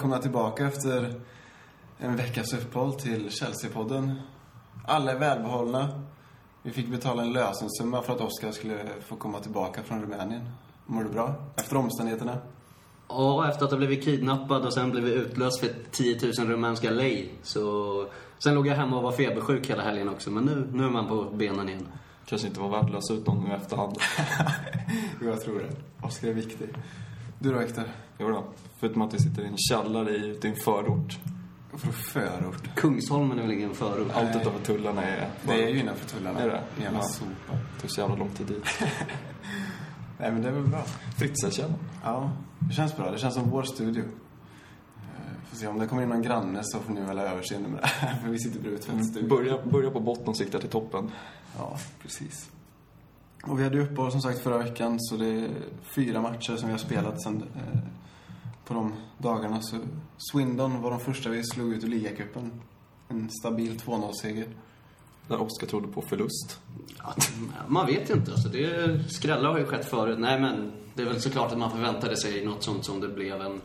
välkomna tillbaka efter en veckas uppehåll till Chelsea-podden. Alla är välbehållna. Vi fick betala en lösensumma för att Oskar skulle få komma tillbaka från Rumänien. Mår du bra? Efter omständigheterna? Ja, efter att ha blivit kidnappad och sen blivit utlöst för 10 000 rumänska lei. Så... Sen låg jag hemma och var febersjuk hela helgen också, men nu, nu är man på benen igen. Kanske inte var värt att lösa ut någon nu i efterhand. Jo, jag tror det. Oskar är viktig. Du då, Viktor? Jo då. Förutom att vi sitter i en källare i, ute i en förort. Från förort. Kungsholmen är väl ingen förort? Allt utanför tullarna är... Det är ju innanför tullarna. Är det? Jävla Ja. sopa. Det tog så jävla lång tid dit. Nej, men det är väl bra. Fritzl-källaren. Ja, det känns bra. Det känns som vår studio. Eh, Får se om det kommer in någon granne så får ni väl ha överseende med det här. För vi sitter bredvid tvättstudion. Börja, börja på botten och sikta till toppen. Ja, precis. Och vi hade uppehåll som sagt förra veckan så det är fyra matcher som vi har spelat sen eh, på de dagarna. Så Swindon var de första vi slog ut ur ligacupen. En stabil 2-0-seger. Där Oskar trodde på förlust. Ja, man vet ju inte. Alltså, det, skrällar har ju skett förut. Nej, men det är väl såklart att man förväntade sig något sånt som det blev. En,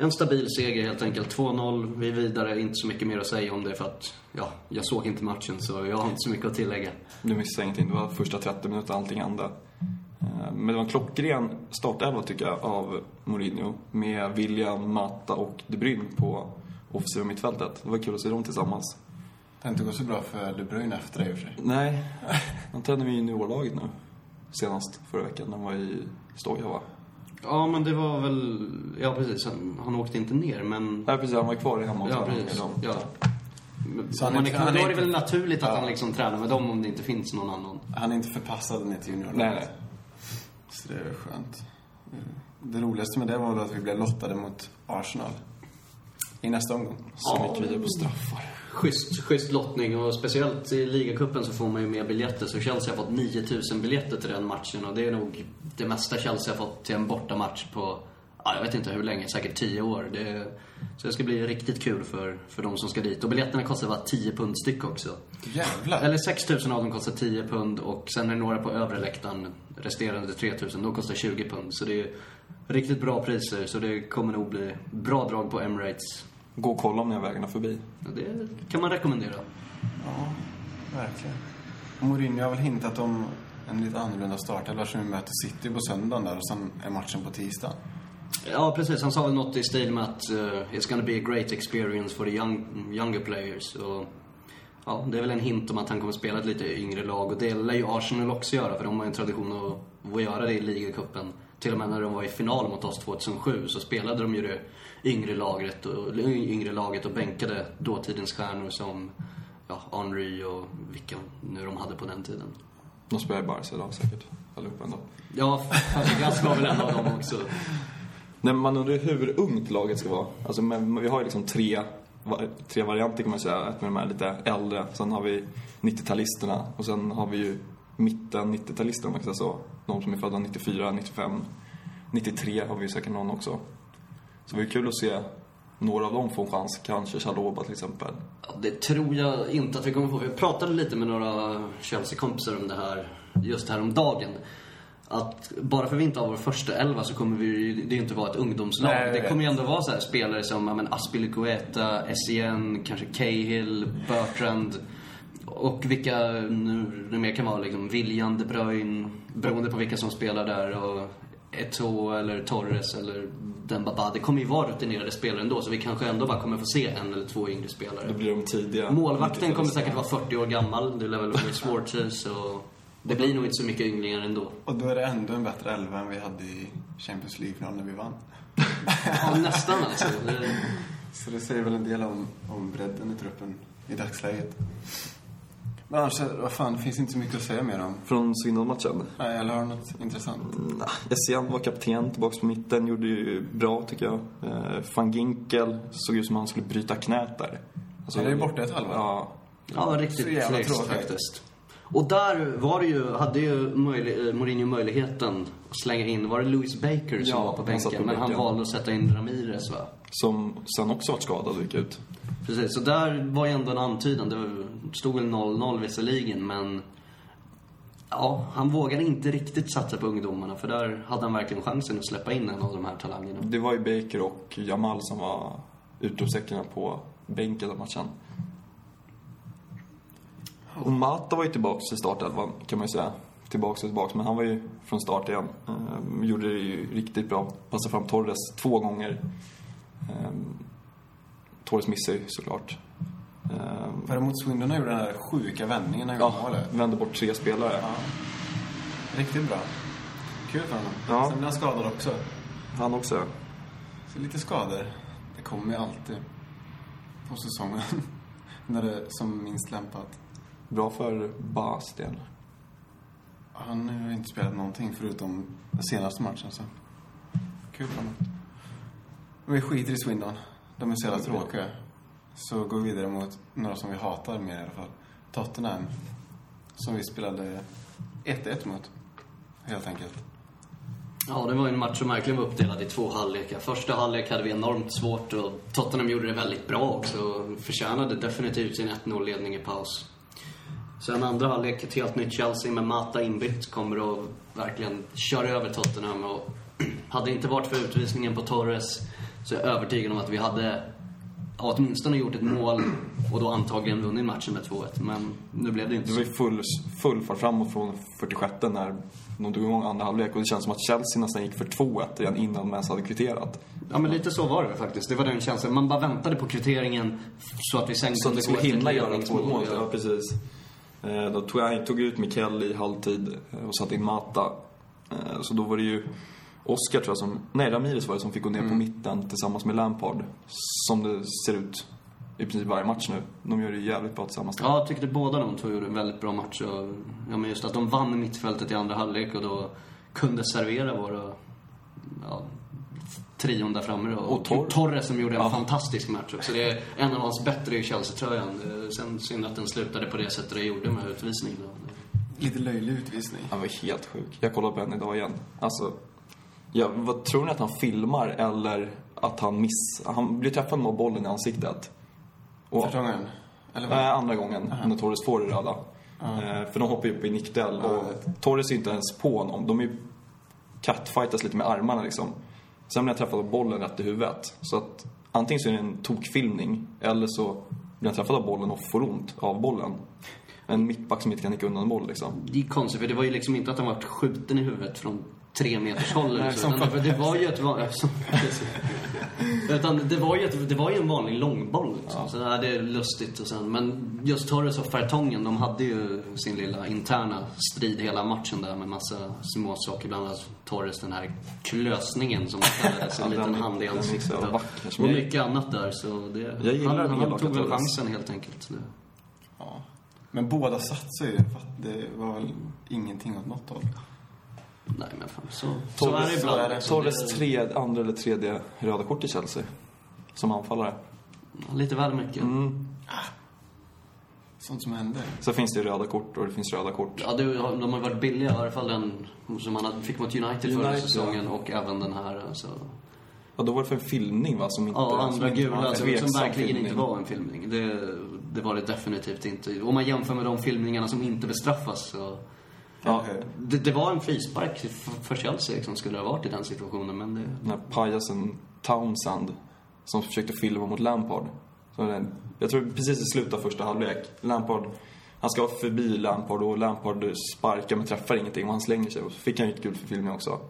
en stabil seger helt enkelt. 2-0, vi är vidare. Inte så mycket mer att säga om det för att, ja, jag såg inte matchen så jag har inte så mycket att tillägga. Du missade ingenting. Det var första 30 minuter allting hände. Eh, Men det var en klockren startelva tycker jag av Mourinho. Med William, Mata och De Bruyne på offensiva mittfältet. Det var kul att se dem tillsammans. Det har inte gått så bra för De Bruyne efter det i och för sig. Nej, han tränade ju juniorlaget nu. Senast förra veckan. Han var i Stoja va? Ja, men det var väl... Ja, precis. Han, han åkte inte ner, men... Nej precis, han var kvar hemma och Ja, precis. med dem. Ja. Så han är- han är då är det väl naturligt att Ja. han liksom tränar med dem om det inte finns någon annan. Han är inte förpassad ner till juniorlaget. Nej, nej. Så det är skönt. Det roligaste med det var att vi blev lottade mot Arsenal. I nästa omgång. Så Ja, mycket vidare på straffar. Schysst, schysst lottning och speciellt i ligacupen så får man ju mer biljetter. Så Chelsea har fått 9000 biljetter till den matchen och det är nog det mesta Chelsea har fått till en bortamatch på, ja, jag vet inte hur länge, säkert 10 år. Det, så det ska bli riktigt kul för, för de som ska dit. Och biljetterna kostar bara 10 pund styck också. Jävlar! Eller 6000 av dem kostar 10 pund och sen är det några på övre läktaren, resterande 3000, de kostar 20 pund. Så det är riktigt bra priser, så det kommer nog bli bra drag på Emirates. Gå och kolla om ni har vägarna förbi. Det kan man rekommendera. Ja, verkligen. Mourinho har väl hintat om en lite annorlunda startelva som vi möter City på söndagen där och sen är matchen på tisdag. Ja, precis. Han sa väl något i stil med att uh, it's gonna be a great experience for the young, younger players. Och, ja, det är väl en hint om att han kommer spela ett lite yngre lag. Och det lär ju Arsenal också göra, för de har ju en tradition att, att göra det i ligacupen. Till och med när de var i final mot oss 2007 så spelade de ju det yngre laget och, yngre laget och bänkade dåtidens stjärnor som ja, Henry och vilka nu de hade på den tiden. De spelar i Barca idag säkert. Allihopa ändå. Ja, Fabregas var väl en av dem också. Nej, man undrar hur ungt laget ska vara. Alltså, vi har ju liksom tre, tre varianter kan man säga. Ett med de här lite äldre, sen har vi 90-talisterna och sen har vi ju mitten 90-talisterna man kan säga så. De som är födda 94, 95, 93 har vi säkert någon också. Så det är kul att se några av dem få en chans. Kanske Chaloba till exempel. Ja, det tror jag inte att vi kommer få. Vi pratade lite med några Chelsea-kompisar om det här just häromdagen. Att bara för att vi inte har vår första elva så kommer vi ju- det inte vara ett ungdomslag. Nej, det kommer ju ändå vara så här spelare som ja, Aspilicueta, Essien, kanske Cahill, Bertrand. Och vilka nu, nu mer kan vara liksom William, De Bruyne, beroende på vilka som spelar där. Och Eto'o eller Torres eller Dembaba. Det kommer ju vara rutinerade spelare ändå så vi kanske ändå bara kommer få se en eller två yngre spelare. Då blir de tidiga. Målvakten kommer 90-talisterna. säkert vara 40 år gammal. Det lär väl vara Schwartzes och det blir nog inte så mycket ynglingar ändå. Och då är det ändå en bättre elva än vi hade i Champions League-finalen när vi vann. Ja, nästan alltså. Det- Så det säger väl en del om, om bredden i truppen i dagsläget. Men annars, vad fan, det finns inte så mycket att säga mer om. Från Swindon-matchen. Nej, eller har du något intressant? Nah, Essien var kapten tillbaks på mitten, gjorde ju bra tycker jag. Eh, Van Ginkel såg ut som han skulle bryta knät där. Alltså, Han är ju borta ett halvår. Ja. Ja, riktigt trist faktiskt. Och där var det ju, hade ju möjlig, eh, Mourinho möjligheten att slänga in, var det Louis Baker som Ja, var på bänken? på Men han valde att sätta in Ramirez va? Som sen också varit skadad och gick ut. Precis, så där var ju ändå en antydan. Det stod väl 0-0 visserligen, men... Ja, han vågade inte riktigt satsa på ungdomarna, för där hade han verkligen chansen att släppa in en av de här talangerna. Det var ju Baker och Jamal som var utropstecknen på bänken den matchen. Och Mata var ju tillbaka i startelvan, kan man ju säga. Tillbaka och tillbaka, men han var ju från start igen. Ehm, gjorde det ju riktigt bra. Passade fram Torres två gånger. Ehm, Torres missade ju såklart. Ehm, Var det mot Swindon gjorde den här sjuka vändningen när han gjorde målet? vände bort tre spelare. Ja. Riktigt bra. Kul för honom. Ja. Sen blev han skadad också. Han också. Så lite skador. Det kommer ju alltid på säsongen. När det är som minst lämpat. Bra för Bas del. Han har inte spelat någonting förutom den senaste matchen så. Kul för honom. Men vi skiter i Swindon. De är så jävla tråkiga. Så går vi vidare mot några som vi hatar mer i alla fall. Tottenham. Som vi spelade 1-1 mot. Helt enkelt. Ja, det var ju en match som verkligen var uppdelad i två halvlekar. Första halvlek hade vi enormt svårt och Tottenham gjorde det väldigt bra också. och Förtjänade definitivt sin 1-0-ledning i paus. Sen andra halvlek, ett helt nytt Chelsea med Mata inbytt, kommer att verkligen köra över Tottenham. Och hade det inte varit för utvisningen på Torres så är jag övertygad om att vi hade ja, åtminstone gjort ett mål och då antagligen vunnit matchen med 2-1. Men nu blev det inte Det så. var ju full, full fart framåt från 46 när de drog igång andra halvlek och det känns som att Chelsea nästan gick för 2-1 redan innan de ens hade kvitterat. Ja, men lite så var det faktiskt. Det var den känslan. Man bara väntade på kvitteringen så att vi sen Så att kunde gå efter hinna göra två ledningsmål. mål. Ja. Precis. Eh, Då tog jag tog ut Mikel i halvtid eh, och satte in Mata. Eh, Så då var det ju Oscar tror jag som, nej Ramirez var det som fick gå ner på mitten tillsammans med Lampard. Som det ser ut i princip varje match nu. De gör det jävligt bra tillsammans. Ja, jag tyckte båda de två gjorde en väldigt bra match. Och, ja, men just att de vann mittfältet i andra halvlek och då kunde servera våra ja, trion där framme. Då. Och Tor- Torres som gjorde en Ja. fantastisk match också. Det är en av hans bättre i Chelsea-tröjan. Eh, Sen synd att den slutade på det sättet det gjorde med utvisning. Då. Lite löjlig utvisning. Han var helt sjuk. Jag kollade på den idag igen. Alltså, ja, vad tror ni att han filmar eller att han miss... Han blir träffad med bollen i ansiktet. Och, Första gången. Eller vad? Nej, andra gången när Torres får det röda. Eh, för de hoppar ju upp i nickduell och vet. Torres är inte ens på honom. De är ju catfightas lite med armarna liksom. Sen blir han träffad av bollen rätt i huvudet. Så att antingen så är det en tokfilmning eller så blir han träffad av bollen och får ont av bollen. En mittback som inte kan nicka undan en boll liksom. Det är konstigt, för det var ju liksom inte att han var skjuten i huvudet från tre meters håll eller Nej, så. som Utan det, var ju ett Utan det var ju, ett, det var ju en vanlig långboll liksom. Så det är lustigt och sen. Men just Torres och Fertongen, de hade ju sin lilla interna strid hela matchen där med massa småsaker. Bland annat Torres, den här klösningen som kallades, en Ja, liten hand i ansiktet. Och, mycket annat där så det... Han, han tog väl chansen helt enkelt. Ja. Men båda satsar ju. Det var väl ingenting åt något håll. Nej men fan, så, så är det så ibland. det. Så Torres det- tre, andra eller tredje röda kort i Chelsea. Som anfallare. Lite väl mycket. Mm. Sånt som händer. Så finns det röda kort och det finns röda kort. Ja, du, de har varit billiga. I alla fall den som han hade- fick mot United, förra United, säsongen och även den här. Alltså. Ja, då var det för en filmning va? Som inte, Ja, andra gula en som, tveksam som verkligen filmning. inte var en filmning. Det, det var det definitivt inte. Om man jämför med de filmningarna som inte bestraffas så... Ja? Det, det var en frispark för, Chelsea liksom, skulle det ha varit i den situationen, men det... den här pajasen Townsend som försökte filma mot Lampard. Så den, jag tror precis i slutet av första halvlek. Lampard, han ska förbi Lampard och Lampard sparkar men träffar ingenting och han slänger sig. Och så fick han ju ett gult för filmning också.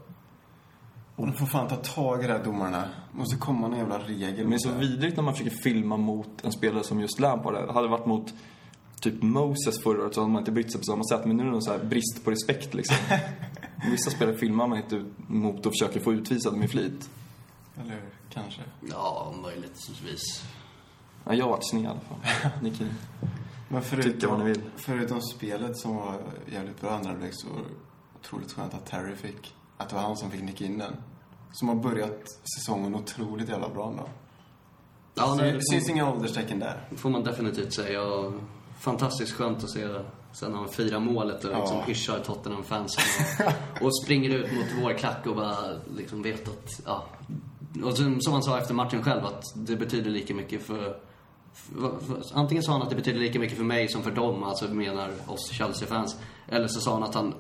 Och de får fan ta tag i det här domarna. Måste komma någon jävla regel. Men det är så vidrigt när man försöker filma mot en spelare som just Lampard. är. Hade det varit mot typ Moses förra året så hade man inte brytt sig på samma sätt. Men nu är det någon så här brist på respekt liksom. Vissa spelare filmar man inte mot och försöker få utvisade med flit. Eller hur? Kanske. Ja, möjligtvis. Ja, jag har varit sned i alla fall. Ni kan... Men förutom, Tycka vad ni vill. förutom spelet som var jävligt bra andra halvlek så otroligt skönt att Terry fick, att det var han som fick nicka in den. Som har börjat säsongen otroligt jävla bra ändå. Ja, nej, det syns inga ålderstecken där. får man definitivt säga. Och fantastiskt skönt att se Sen när han firar målet och liksom Ja. hyschar Tottenham-fansen och, och springer ut mot vår klack och bara liksom vet att, ja. Och sen, som han sa efter matchen själv, att det betyder lika mycket för, för, för Antingen sa han att det betyder lika mycket för mig som för dem, alltså menar oss Chelsea-fans. Eller så sa han att han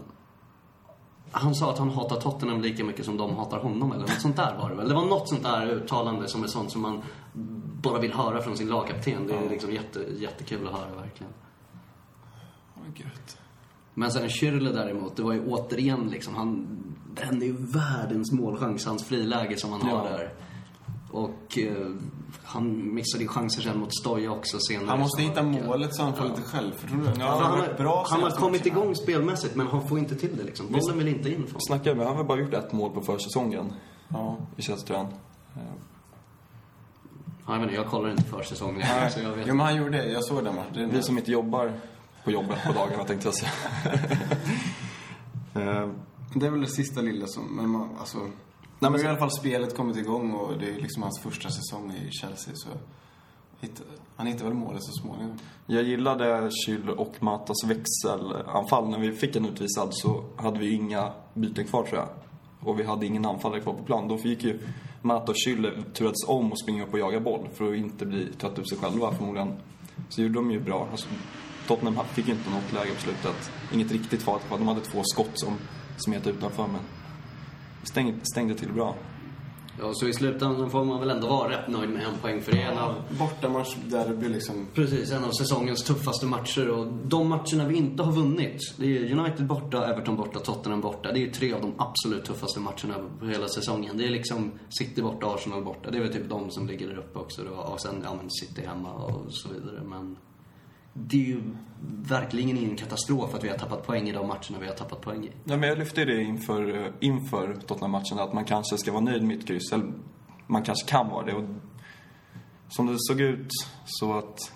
han sa att han hatar Tottenham lika mycket som de hatar honom eller något sånt där var det väl. Det var något sånt där uttalande som är sånt som man bara vill höra från sin lagkapten. Det är liksom jätte, jättekul att höra verkligen. Gött. Men sen Schürrle däremot, det var ju återigen liksom, han brände ju världens målchans, hans friläge som han har Ja. där. Och eh, han missade ju chanser sen mot Stoja också senare. Han måste hitta var- målet så han får lite självförtroende. Ja, han Han har har, bra han har kommit igång spelmässigt men han får inte till det liksom. Bollen vill inte in. Snackar med, han har väl bara gjort ett mål på försäsongen Ja. i Chelsea-tröjan. Ja, jag, vet inte, jag kollar inte försäsongen längre, så jag vet Jo, men han gjorde det. Jag såg den matchen. Vi som inte jobbar på jobbet på dagarna tänkte jag säga. Eh, Det är väl det sista lilla som... Men man, alltså... men så- har i alla fall spelet kommit igång och det är liksom hans första säsong i Chelsea så... Han hittar väl målet så småningom. Jag gillade Kyl och Matas växelanfall. När vi fick en utvisad så hade vi inga byten kvar tror jag. Och vi hade ingen anfallare kvar på plan. Då fick ju Mato och Schüller turades om och springa upp och jaga boll för att inte bli trötta ut sig själva förmodligen. Så gjorde de ju bra. Alltså, Tottenham fick ju inte något läge på slutet. Inget riktigt farligt. De hade två skott som smet utanför men stängde, stängde till bra. Ja, så i slutändan får man väl ändå vara rätt nöjd med en poäng för det är en av, Bortamatch blir liksom... precis, en av säsongens tuffaste matcher. Och de matcherna vi inte har vunnit, det är United borta, Everton borta, Tottenham borta. Det är tre av de absolut tuffaste matcherna på hela säsongen. Det är liksom City borta, Arsenal borta. Det är väl typ de som ligger där uppe också då. Och sen, ja men City hemma och så vidare. Men det är ju verkligen ingen katastrof att vi har tappat poäng i de matcherna vi har tappat poäng i. Ja, men jag lyfte det inför, eh, inför Tottenham-matchen att man kanske ska vara nöjd med ett kryss. Eller man kanske kan vara det. Och som det såg ut så att,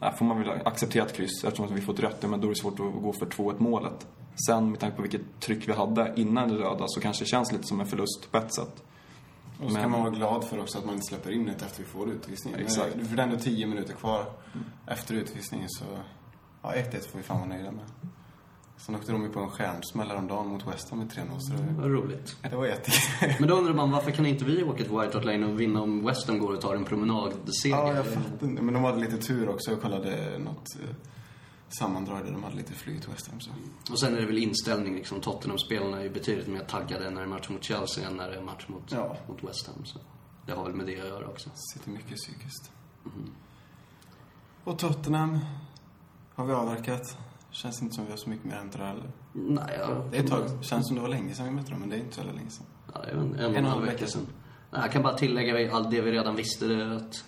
nej, får man väl acceptera ett kryss eftersom att vi fått rött. Men då är det svårt att gå för 2-1 målet. Sen med tanke på vilket tryck vi hade innan det röda så kanske det känns lite som en förlust på ett sätt. Och så kan Men- man vara glad för också att man inte släpper in ett efter vi får utvisning. Exakt. Men För det är ändå tio minuter kvar efter utvisningen så... Ja, 1-1 får vi fan vara nöjda med. Sen åkte de ju på en stjärnsmäll häromdagen mot West Ham med 3-0 så det, Vad roligt. det var jättekul. Men då undrar man varför kan inte vi åka till White Hart Lane och vinna om West Ham går och tar en promenadseger? Ja, jag fattar inte. Men de hade lite tur också. Jag kollade något sammandrag där de hade lite flyt West Ham så. Och sen är det väl inställning liksom. Tottenham-spelarna är ju betydligt mer taggade när det är match mot Chelsea än när det är match mot, Ja. mot West Ham. Så det har väl med det att göra också. Sitter mycket psykiskt. Och Tottenham har vi avverkat. Känns inte som vi har så mycket mer hämta där heller. Nej, ja. Det är ett tag. Känns som det var länge sedan vi mötte dem, men det är inte så länge sedan. Ja, det är en, en, och en halv vecka sedan. Nej, jag kan bara tillägga allt det vi redan visste. Det är att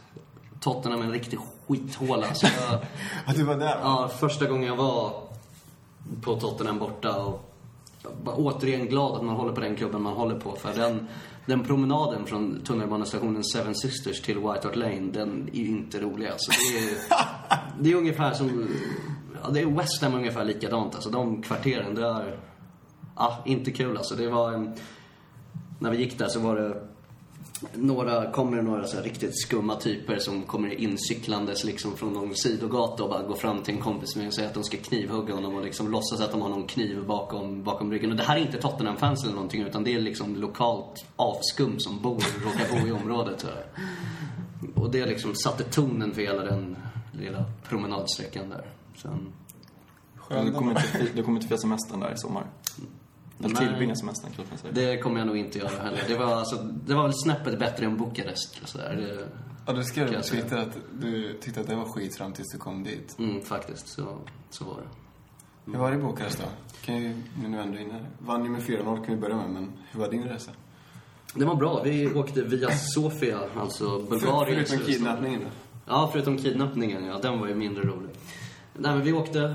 Tottenham är en riktig skithåla. Så jag, Att du var där? va? Ja, första gången jag var på Tottenham borta och jag var återigen glad att man håller på den klubben man håller på. För den, den promenaden från tunnelbanestationen Seven Sisters till White Hart Lane, den är ju inte rolig alltså. Det är, det är ungefär som... Ja, det är West Ham ungefär likadant alltså. De kvarteren, det är... Ja, inte kul alltså. Det var... en- När vi gick där så var det några, kommer det några så här riktigt skumma typer som kommer incyklandes liksom från någon sidogata och bara går fram till en kompis med och säger att de ska knivhugga honom och liksom låtsas att de har någon kniv bakom, bakom ryggen. Och det här är inte Tottenham-fans eller någonting utan det är liksom lokalt avskum som bor, råkar bo i området. Här. Och det liksom satte tonen för hela den lilla promenadsträckan där. Sen, Du kommer inte, fi- du kommer inte fira semestern där i sommar. Eller tillbringa semestern kanske man säger. det kommer jag nog inte göra heller. Det var, alltså, det var väl snäppet bättre än Bukarest. Så där. Det, Ja, du skrev på. Twitter att du tyckte att det var skit fram tills du kom dit. mm, faktiskt, så, så var det. Hur var det i Bukarest då? Kan ju, nu ändå inne här. Vann ju med 4-0 kan vi börja med, men hur var din resa? Det var bra. Vi åkte via Sofia, alltså Bulgarien. Förutom kidnappningen? Ja, förutom kidnappningen. Ja, den var ju mindre rolig. Nej, men vi åkte,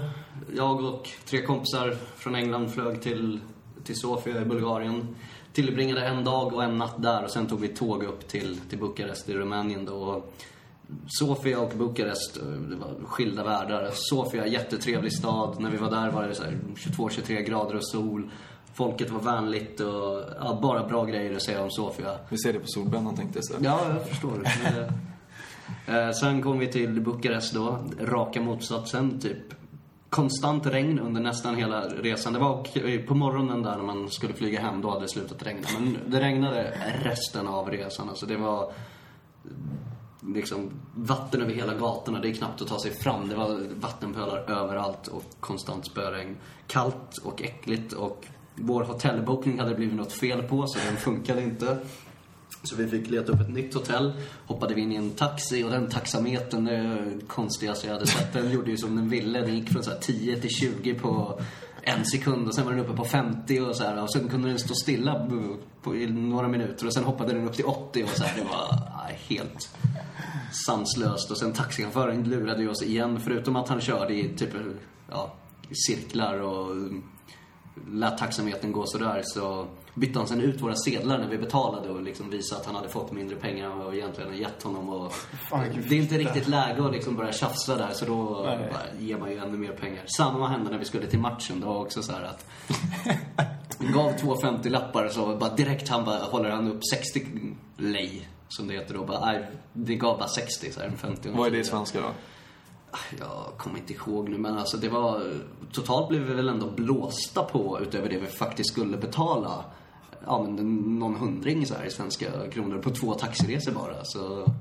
jag och tre kompisar från England flög till, till Sofia i Bulgarien. Tillbringade en dag och en natt där och sen tog vi tåg upp till, till Bukarest i Rumänien då. Sofia och Bukarest, eh, det var skilda världar. Sofia, jättetrevlig stad. När vi var där var det så här 22-23 grader och sol. Folket var vänligt och ja, bara bra grejer att säga om Sofia. Vi ser det på solbrännan tänkte jag säga. Ja, jag förstår. Eh, sen kom vi till Bukarest då, raka motsatsen, typ konstant regn under nästan hela resan. Det var eh, på morgonen där när man skulle flyga hem, då hade det slutat regna. Men det regnade resten av resan. Alltså det var liksom vatten över hela gatorna. Det är knappt att ta sig fram. Det var vattenpölar överallt och konstant spöregn. Kallt och äckligt och vår hotellbokning hade det blivit något fel på så den funkade inte. Så vi fick leta upp ett nytt hotell, hoppade vi in i en taxi och den taxametern, det konstigaste jag hade sett, den gjorde ju som den ville. Den gick från så här 10 till 20 på en sekund och sen var den uppe på 50 och så här. Och sen kunde den stå stilla på, i några minuter och sen hoppade den upp till 80 och så här. Det var helt sanslöst. Och sen taxichauffören lurade ju oss igen, förutom att han körde i typ, ja, cirklar och lät taxametern gå sådär så bytte han sen ut våra sedlar när vi betalade och liksom visade att han hade fått mindre pengar än vad vi egentligen hade gett honom. Och Fan, det är inte riktigt läge att liksom börja tjafsa där så då Nej. ger man ju ännu mer pengar. Samma hände när vi skulle till matchen. Det var också så här att gav två 50-lappar så bara direkt han bara, håller han upp 60 lej som det heter då. Bara, nej, det gav bara 60 så här, en 50 och en Vad är det i 10. svenska då? Jag kommer inte ihåg nu, men alltså det var... Totalt blev vi väl ändå blåsta på utöver det vi faktiskt skulle betala. Ja, men någon hundring så här i svenska kronor på två taxiresor bara. Så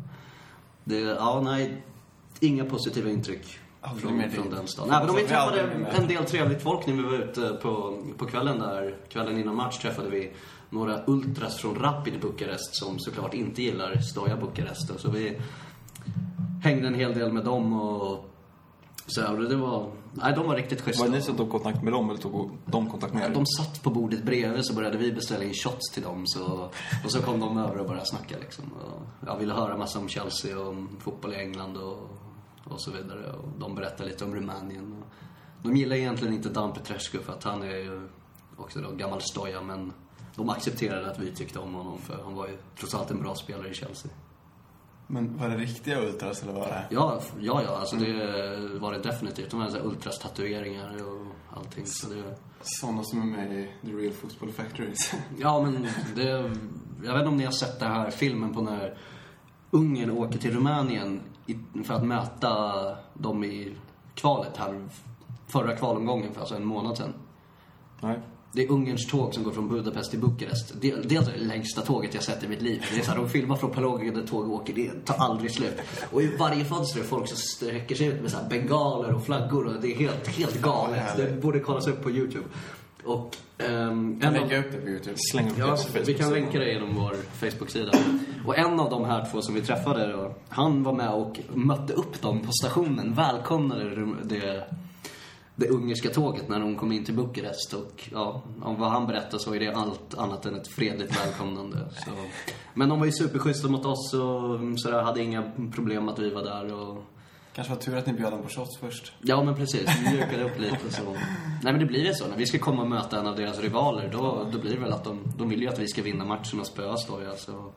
det, ja, nej. Inga positiva intryck från, från den staden. Även om vi träffade en del trevligt folk när vi var ute på, på kvällen där. Kvällen innan match träffade vi några ultras från Rapid Bukarest som såklart inte gillar Stoja Bukarest. Så vi hängde en hel del med dem och så det var, nej de var riktigt schyssta. Var det ni som tog kontakt med dem eller tog de kontakt med er? De satt på bordet bredvid så började vi beställa in shots till dem så, och så kom de över och började snacka liksom. Och jag ville höra massa om Chelsea och om fotboll i England och, och så vidare. Och de berättade lite om Rumänien. Och de gillar egentligen inte Dan Petrescu för att han är ju också då gammal stoja men de accepterade att vi tyckte om honom för han var ju trots allt en bra spelare i Chelsea. Men var det riktiga ultras eller var det? Ja, ja, ja alltså det var det definitivt. De hade ultras-tatueringar och allting. Så det, Sådana som är med i The Real Football Factories. Ja, men det... Jag vet inte om ni har sett den här filmen på när Ungern åker till Rumänien för att möta dem i kvalet här förra kvalomgången för alltså en månad sedan. Nej. Det är Ungerns tåg som går från Budapest till Bukarest. Det, det är det längsta tåget jag sett i mitt liv. Det är så här, de filmar från Palogen där tåg åker, det tar aldrig slut. Och i varje fönster är folk som sträcker sig ut med så här bengaler och flaggor och det är helt, helt galet. Det borde kollas upp på YouTube. Och Jag en av- lägger upp det på Youtube. Släng upp det Ja, på Facebook. vi kan länka det genom vår Facebook-sida. Och en av de här två som vi träffade då, han var med och mötte upp dem på stationen, välkomnade det, det, ungerska tåget när de kom in till Bukarest. Och ja, om vad han berättade så är det allt annat än ett fredligt välkomnande. Så. Men de var ju superschyssta mot oss och sådär, hade inga problem att vi var där. Och, Kanske var tur att ni bjöd dem på shots först. Ja, men precis. Vi mjukade upp lite så. Nej, men det blir det så. När vi ska komma och möta en av deras rivaler, då, då blir det väl att de, de vill ju att vi ska vinna matchen och spöa Stoja. Så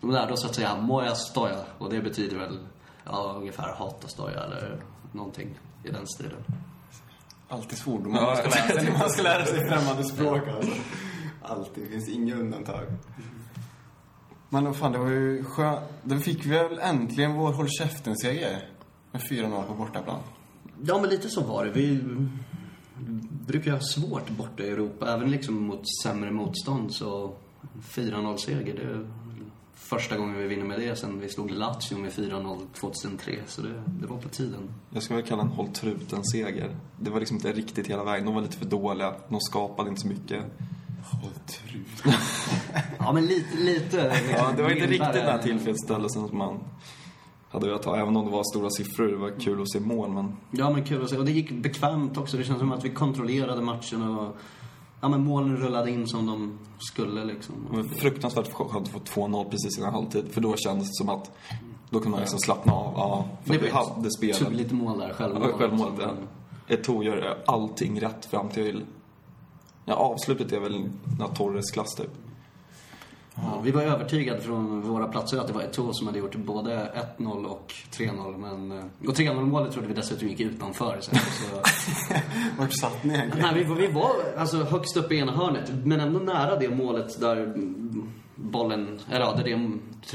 de lärde oss att säga Moja Stoja. Och det betyder väl, ja, ungefär hata Stoja eller någonting i den stilen. Alltid svordomar Ja, man ska lära sig när man ska lära sig främmande språk alltså. Alltid, det finns inga undantag. Men vad fan, det var ju skönt. Då fick vi väl äntligen vår håll käften-seger. Med 4-0 på bortaplan. Ja, men lite så var det. Vi brukar ha svårt borta i Europa, även liksom mot sämre motstånd. Så 4-0-seger, det första gången vi vinner med det sen vi slog Lazio med 4-0 2003. Så det, det var på tiden. Jag skulle väl kalla en håll truten-seger. Det var liksom inte riktigt hela vägen. De var lite för dåliga. De skapade inte så mycket. Håll trut. Ja, men lite, lite. Ja, det var inte riktigt den här tillfredsställelsen som man hade velat ha. Även om det var stora siffror. Det var kul att se mål, men... Ja, men kul att se. Och det gick bekvämt också. Det känns som att vi kontrollerade matchen och ja, men målen rullade in som de skulle liksom. Var fruktansvärt skönt att få 2-0 precis innan halvtid. För då kändes det som att då kunde man liksom slappna av. Ja, för Det vi hade Tog spelet. lite mål där, självmål. Ja, självmålet, ja. Eto'o gör allting rätt fram till... Ja, avslutet är väl när Torres klass typ. Ja, vi var övertygade från våra platser att det var Eto'o som hade gjort både 1-0 och 3-0. Men, eh, och 3-0 målet trodde vi dessutom gick utanför. Så, så, Vart satt ni egentligen? nej, vi, var- vi var alltså högst upp i ena hörnet, men ändå nära det målet där mm, bollen, eller ja, där det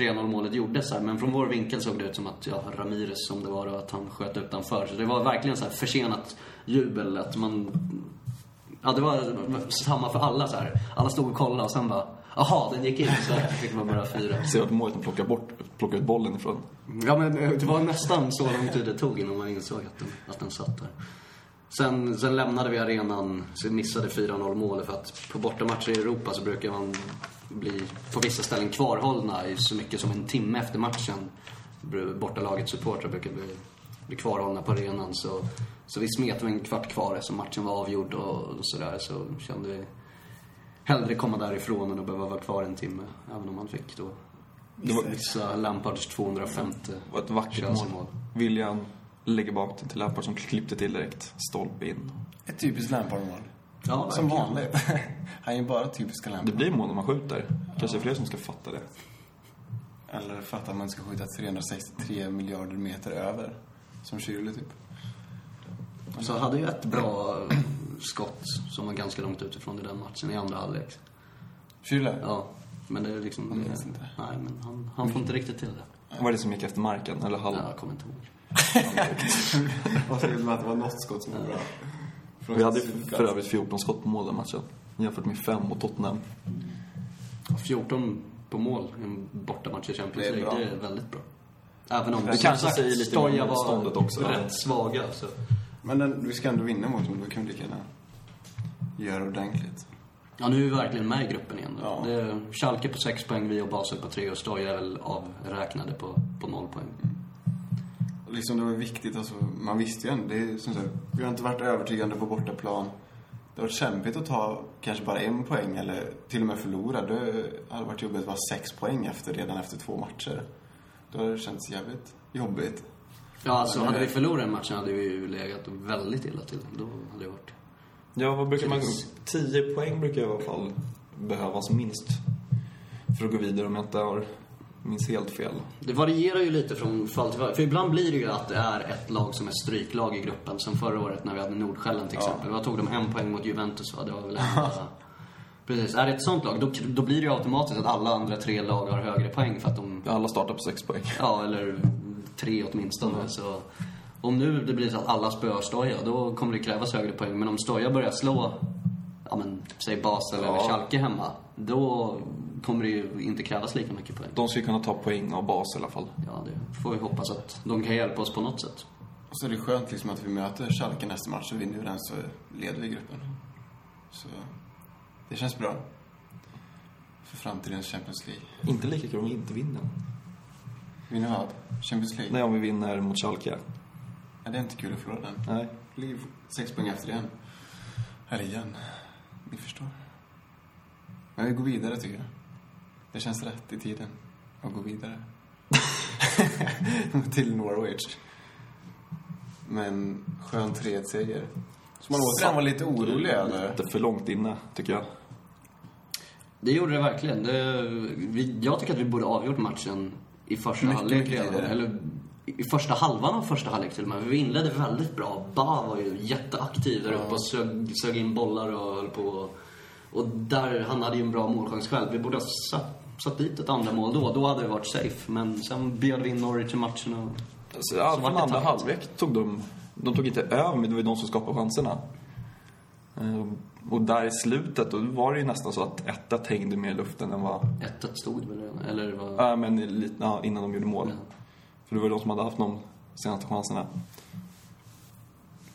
3-0 målet gjordes. Här. Men från vår vinkel såg det ut som att, ja, Ramirez som det var, och att han sköt utanför. Så det var verkligen så här försenat jubel. Att man... Ja, det var samma för alla så här. Alla stod och kollade och sen bara, jaha, den gick in. Så fick man bara fira. Ser att målet de plockar bort, plockar ut bollen ifrån. Ja, men det var nästan så lång tid det tog innan man insåg att den, att den satt där. Sen, sen lämnade vi arenan, så missade 4-0 målet för att på bortamatcher i Europa så brukar man bli på vissa ställen kvarhållna i så mycket som en timme efter matchen. Bortalagets supportrar brukar bli, bli kvarhållna på arenan. Så, så vi smet med en kvart kvar eftersom matchen var avgjord och sådär. Så kände vi hellre komma därifrån än att behöva vara kvar en timme. Även om man fick då Det var, vissa Lampards 250 det var ett vackert Chelsea-mål. mål. William lägger bak den till Lampard som klippte till direkt. Stolpe in. Ett typiskt Lampard-mål. Ja, Som vanligt. Han är ju bara typiska Lampard. Det blir mål när man skjuter. Kanske fler som ska fatta det. Eller fatta att man ska skjuta 363 miljarder meter över. Som Schürrle typ. Så hade ju ett bra skott som var ganska långt utifrån i den matchen i andra halvlek. Schürrle? Ja, men det är liksom... Jag minns inte. Nej, men han, han får inte riktigt till det. Var det som gick efter marken? Eller halv? Ja, jag kommer inte ihåg. Vad säger du att det var något skott som var bra? Vi hade för övrigt 14 skott på mål den matchen. Jämfört med 5 mot Tottenham. 14 på mål i en bortamatch i Champions League, det är väldigt bra. Även om Det som kanske sagt, säger lite Stoja om var motståndet också. rätt svaga. Så. Men den, vi ska ändå vinna mot dem, då kan vi lika gärna göra ordentligt. Ja, nu är vi verkligen med i gruppen igen. Ja. Det är Schalke på 6 poäng, vi och Basel på 3 och Stoja är väl avräknade på, på 0 poäng. Och liksom det var viktigt, alltså, man visste ju ändå, det är som sagt, vi har inte varit övertygande på bortaplan. Det har varit kämpigt att ta kanske bara en poäng eller till och med förlora. Det hade varit jobbigt att vara sex poäng efter, redan efter två matcher. Då hade det känts jävligt jobbigt. Ja, alltså hade vi förlorat den matchen hade vi ju legat väldigt illa till. Då hade det varit... Ja, vad brukar man... Precis. 10 poäng brukar i alla fall behövas minst. För att gå vidare om jag inte har minns helt fel. Det varierar ju lite från fall till fall. För ibland blir det ju att det är ett lag som är stryklag i gruppen. Som förra året när vi hade Nordsjälland till exempel. Vad tog de en poäng mot Juventus va? Det var väl enda... Precis. Är det ett sånt lag, då, då blir det ju automatiskt att alla andra tre lag har högre poäng för att de... Alla startar på 6 poäng. Ja, eller tre åtminstone. Så om nu det blir så att alla spöar Stoja, då kommer det krävas högre poäng. Men om Stoja börjar slå, ja men, säg Basel eller Ja. Schalke hemma. Då kommer det ju inte krävas lika mycket poäng. De ska ju kunna ta poäng av bas i alla fall. Ja, det får vi hoppas att de kan hjälpa oss på något sätt. Och så är det skönt liksom att vi möter Schalke nästa match och vinner vi den så leder vi gruppen. Så det känns bra. För framtidens Champions League. Inte lika kul om vi inte vinner. Vinner vad? Champions League? Nej, om vi vinner mot Schalke. Ja, det är inte kul att förlora den. Nej. Ligger sex poäng efter igen. Här igen. Ni förstår. Men vi går vidare tycker jag. Det känns rätt i tiden att gå vidare. Till Norwich. Men skön 3-1-seger. Som man återigen var lite orolig över. Lite för långt inne, tycker jag. Det gjorde det verkligen. Det, vi, jag tycker att vi borde avgjort matchen i första Mycket, halvlek redan. Eller i första halvan av första halvlek till och med. Vi inledde väldigt bra. Ba var ju jätteaktiv där uppe och sög, sög in bollar och höll på. Och där, han hade ju en bra målchans själv. Vi borde ha satt, satt dit ett andra mål då. Då hade det varit safe. Men sen bjöd vi in Norwich i matchen och... Alltså, ja, Så från andra halvlek tog de... De tog inte över, men det var ju de som skapade chanserna. Och där i slutet, då var det ju nästan så att 1 hängde mer i luften än vad... 1-1 stod väl redan. Eller vad... Ja, men lite, ja, innan de gjorde mål. Ja. För det var de som hade haft de senaste chanserna.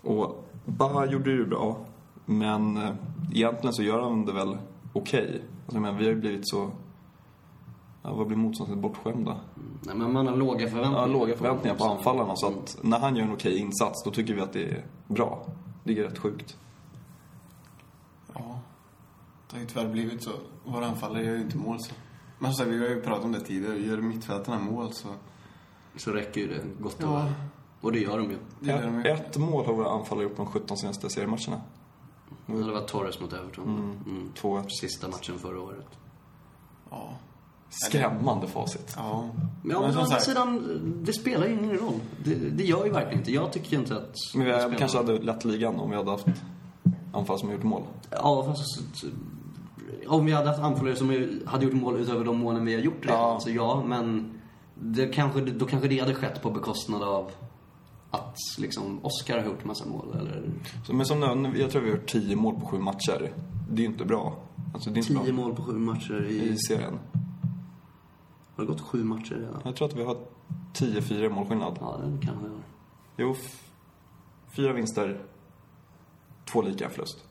Och Baha gjorde det ju bra. Men eh, egentligen så gör han det väl okej. Alltså, men vi har ju blivit så... Ja, vad blir motståndet bortskämda? Nej, men man har låga förväntningar. Ja, låga förväntningar på honom. anfallarna. Så att när han gör en okej insats, då tycker vi att det är bra. Det är rätt sjukt. Det har ju tyvärr blivit så. Våra anfallare gör ju inte mål så. Men så, vi har ju pratat om det tidigare. Gör mittfältarna mål så... Så räcker ju det gott och Ja. Och det gör de ju. Det gör de ju. Ett mål har våra anfallare gjort på de 17 senaste seriematcherna. Ja, Det var Torres mot Everton. Mm. 2-1. Sista matchen förra året. Ja. Skrämmande facit. Ja. Men å Men som andra sidan, det spelar ju ingen roll. Det, det gör ju verkligen inte. Jag tycker inte att... Men vi kanske hade lett ligan om vi hade haft anfall som gjort mål. Ja, fast... Om vi hade haft anfallare som hade gjort mål utöver de målen vi har gjort redan, Ja. så ja. Men det kanske, då kanske det hade skett på bekostnad av att liksom Oscar har gjort massa mål eller Så, men som nu, jag tror vi har gjort 10 mål på sju matcher. Det är ju inte bra. Alltså, det är inte 10 bra. mål på sju matcher i... i serien. Har det gått sju matcher redan? Jag tror att vi har 10-4 målskillnad. Ja, det kan vi ha. Jo, f- fyra vinster, två lika förlust.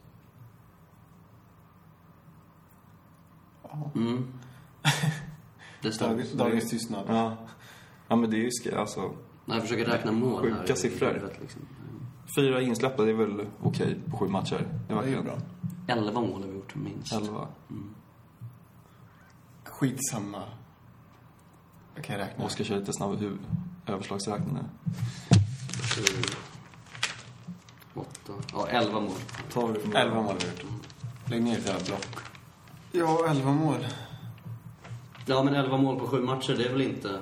Mm. Det. Dag, dagens tystnad. Ja. Ja, men det är ju sk- alltså... Nej, jag försöker räkna mål Sjuka här siffror. huvudet, Liksom. Fyra insläppta, det är väl okej på sju matcher. Det Det är ju bra. 11 mål har vi gjort minst. Elva. Skitsamma. Jag kan räkna. Oskar kör lite snabb överslagsräkning nu. Sju, Åtta. Ja, 11 mål. 11 mål har vi gjort. Lägg ner ett jävla block. Ja, 11 mål. Ja, men 11 mål på sju matcher, det är väl inte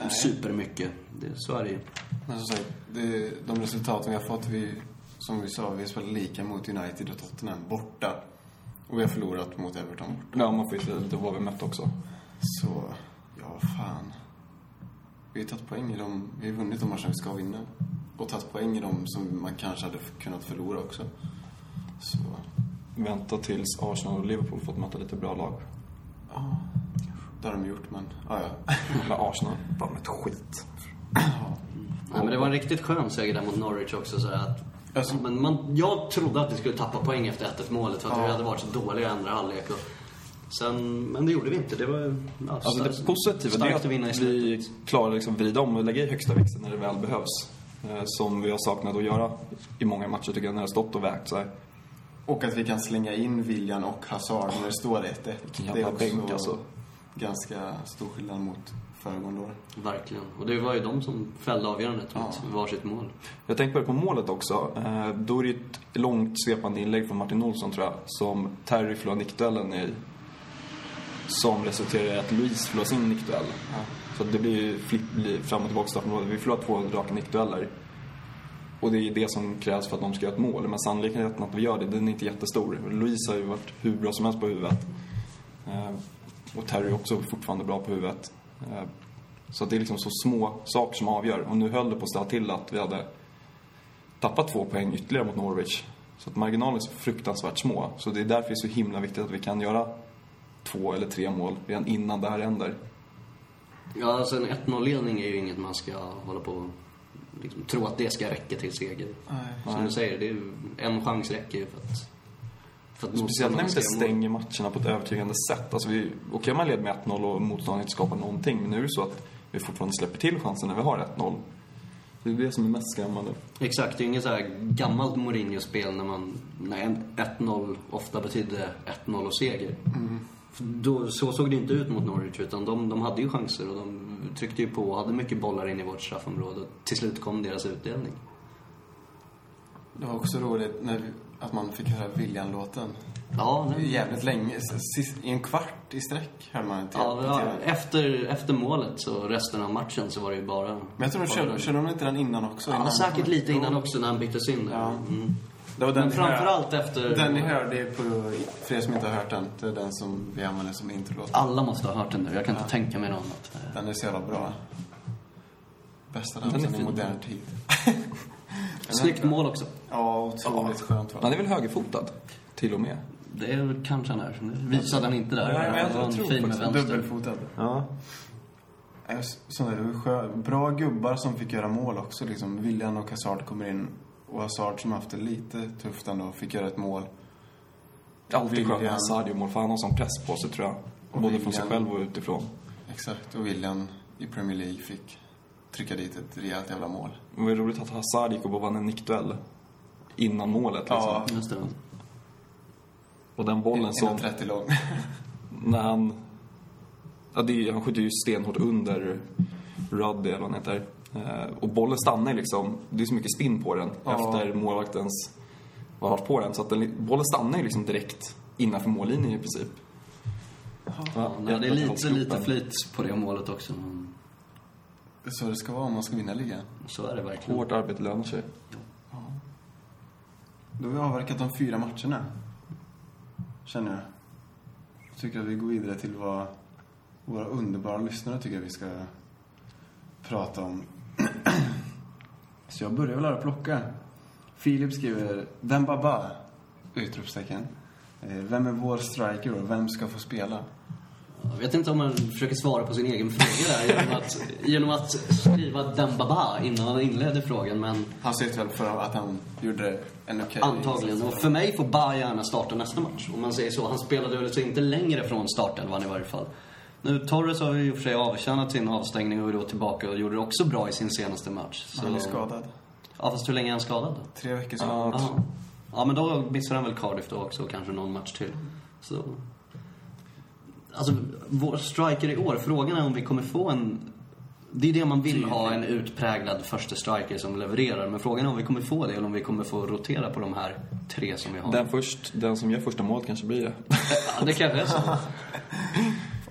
Nej. supermycket. Det, är ju. Men som sagt, det, de resultaten vi har fått, vi, som vi sa, vi har spelat lika mot United och Tottenham borta. Och vi har förlorat mot Everton borta. Ja, man får ju se lite vad vi mött också. Så, ja fan. Vi har tagit poäng i dem, vi har vunnit de matcher vi ska vinna. Och tagit poäng i dem som man kanske hade kunnat förlora också. Så, Vänta tills Arsenal och Liverpool fått möta lite bra lag. ja. Det har de gjort, men, ja ja. Eller Arsenal, bara med ett skit. Ja, men det var en riktigt skön seger där mot Norwich också. Så att, Alltså- men man, jag trodde att vi skulle tappa poäng efter 1-1 målet för att Ja. vi hade varit så dåliga i andra halvlek. Och sen, men det gjorde vi inte. Det var ja, Alltså det positiva det är att att vinna i vi klarar liksom vrida om och lägga i högsta växeln när det väl behövs. Eh, Som vi har saknat att göra i många matcher tycker jag, när det har stått och vägt så här. Och att vi kan slänga in William och Hazard när det står 1-1. Vilken Det är också bänk, alltså. ganska stor skillnad mot föregående år. Verkligen. Och det var ju de som fällde avgörandet med Ja. varsitt mål. Jag tänkte på målet också. Eh, Då är det ett långt svepande inlägg från Martin Olsson tror jag, som Terry förlorar nickduellen i. Som resulterar i att Louise förlorar sin nickduell. Så det blir ju flipp, blir fram och tillbaka straffområdet. Vi förlorar två raka nickdueller. Och det är det som krävs för att de ska göra ett mål. Men sannolikheten att vi gör det, den är inte jättestor. Louise har ju varit hur bra som helst på huvudet. Eh, och Terry är också fortfarande bra på huvudet. Eh, så det är liksom så små saker som avgör. Och nu höll det på att ställa till att vi hade tappat två poäng ytterligare mot Norwich. Så att marginalerna är så fruktansvärt små. Så det är därför det är så himla viktigt att vi kan göra två eller tre mål redan innan det här händer. Ja, alltså en 1-0-ledning är ju inget man ska hålla på liksom, tro att det ska räcka till seger. Nej. Som du säger, det är en chans räcker ju för att... För att Speciellt när vi inte stänger matcherna på ett övertygande sätt. Alltså vi, okej man leder med 1-0 och motståndaren inte skapar någonting. Men nu är det så att vi fortfarande släpper till chansen när vi har 1-0. Det är det som är mest skrämmande. Exakt, det är inget så här gammalt Mourinho-spel när man... När en 1-0 ofta betydde 1-0 och seger. För Då, så såg det inte ut mot Norwich, utan de, de hade ju chanser och de tryckte ju på och hade mycket bollar in i vårt straffområde. Till slut kom deras utdelning. Det var också roligt när att man fick höra William-låten. Ja, nej. Jävligt länge. Sist, I en kvart i sträck hörde man till, Ja, ja, efter, efter målet, så resten av matchen, så var det ju bara... Men jag tror de körde, körde de inte den innan också? Ja, innan? säkert lite innan också när han byttes in. där. Ja. Mm. Det var den Men ni hör- framförallt efter... Den ni hörde på, för er som inte har hört den, det är den som vi använder som introlåt. Alla måste ha hört den nu. Jag kan inte tänka mig något annat. Den är så jävla bra. Bästa dansen i modern tid. Snyggt mål också. Ja, otroligt skönt var Han det. är väl högerfotad? Till och med. Det är kanske han är. Visade han inte där. Nej, men jag en tror fin med dubbelfotad. Ja. Ja, var skö- Bra gubbar som fick göra mål också. Liksom. William och Hazard kommer in. Och Hazard som haft det lite tufft ändå, fick göra ett mål. Alltid skönt med William. Hazard i mål, för han har sån press på sig tror jag. Och Både från sig William. själv och utifrån. Exakt. Och William i Premier League fick trycka dit ett rejält jävla mål. Det var roligt att Hazard gick upp och vann en nickduell. Innan målet liksom. Ja. Just det. Och den bollen som... 1,30 lång. när han... Ja, det är, han skjuter ju stenhårt under Ruddy eller vad han heter. Eh, och bollen stannar ju liksom. Det är så mycket spinn på den Ja. efter målvaktens var varit på den. Så att den, bollen stannar ju liksom direkt innanför mållinjen i princip. Ja, Ja, nej, det är lite, lite flyt på det målet också. Men så det ska vara om man ska vinna ligan. så är det verkligen. Hårt arbete lönar sig. Då har vi avverkat de fyra matcherna. Känner jag. Jag tycker att vi går vidare till vad våra underbara lyssnare tycker vi ska prata om. Så jag börjar väl här att plocka. Filip skriver Dembaba! Utropstecken. Eh, Vem är vår striker och vem ska få spela? Jag vet inte om man försöker svara på sin egen fråga där genom att, genom att skriva Dembaba innan han inledde frågan, men Han syftar väl för att han gjorde en okej antagligen. Och för mig får Ba gärna starta nästa match, om man säger så. Han spelade väl så inte längre från startelvan i varje fall. Nu, Torres har ju i och för sig avtjänat sin avstängning och är då tillbaka och gjorde det också bra i sin senaste match. Så... Han är skadad. Ja, fast hur länge är han skadad? Tre veckor sedan. Ja, Ja. ja, men då missar han väl Cardiff då också och kanske någon match till. Så... Alltså, vår striker i år, frågan är om vi kommer få en... Det är det man vill ha, en utpräglad första striker som levererar. Men frågan är om vi kommer få det eller om vi kommer få rotera på de här tre som vi har. Den, först, den som gör första målet kanske blir det. Ja, det kanske är så.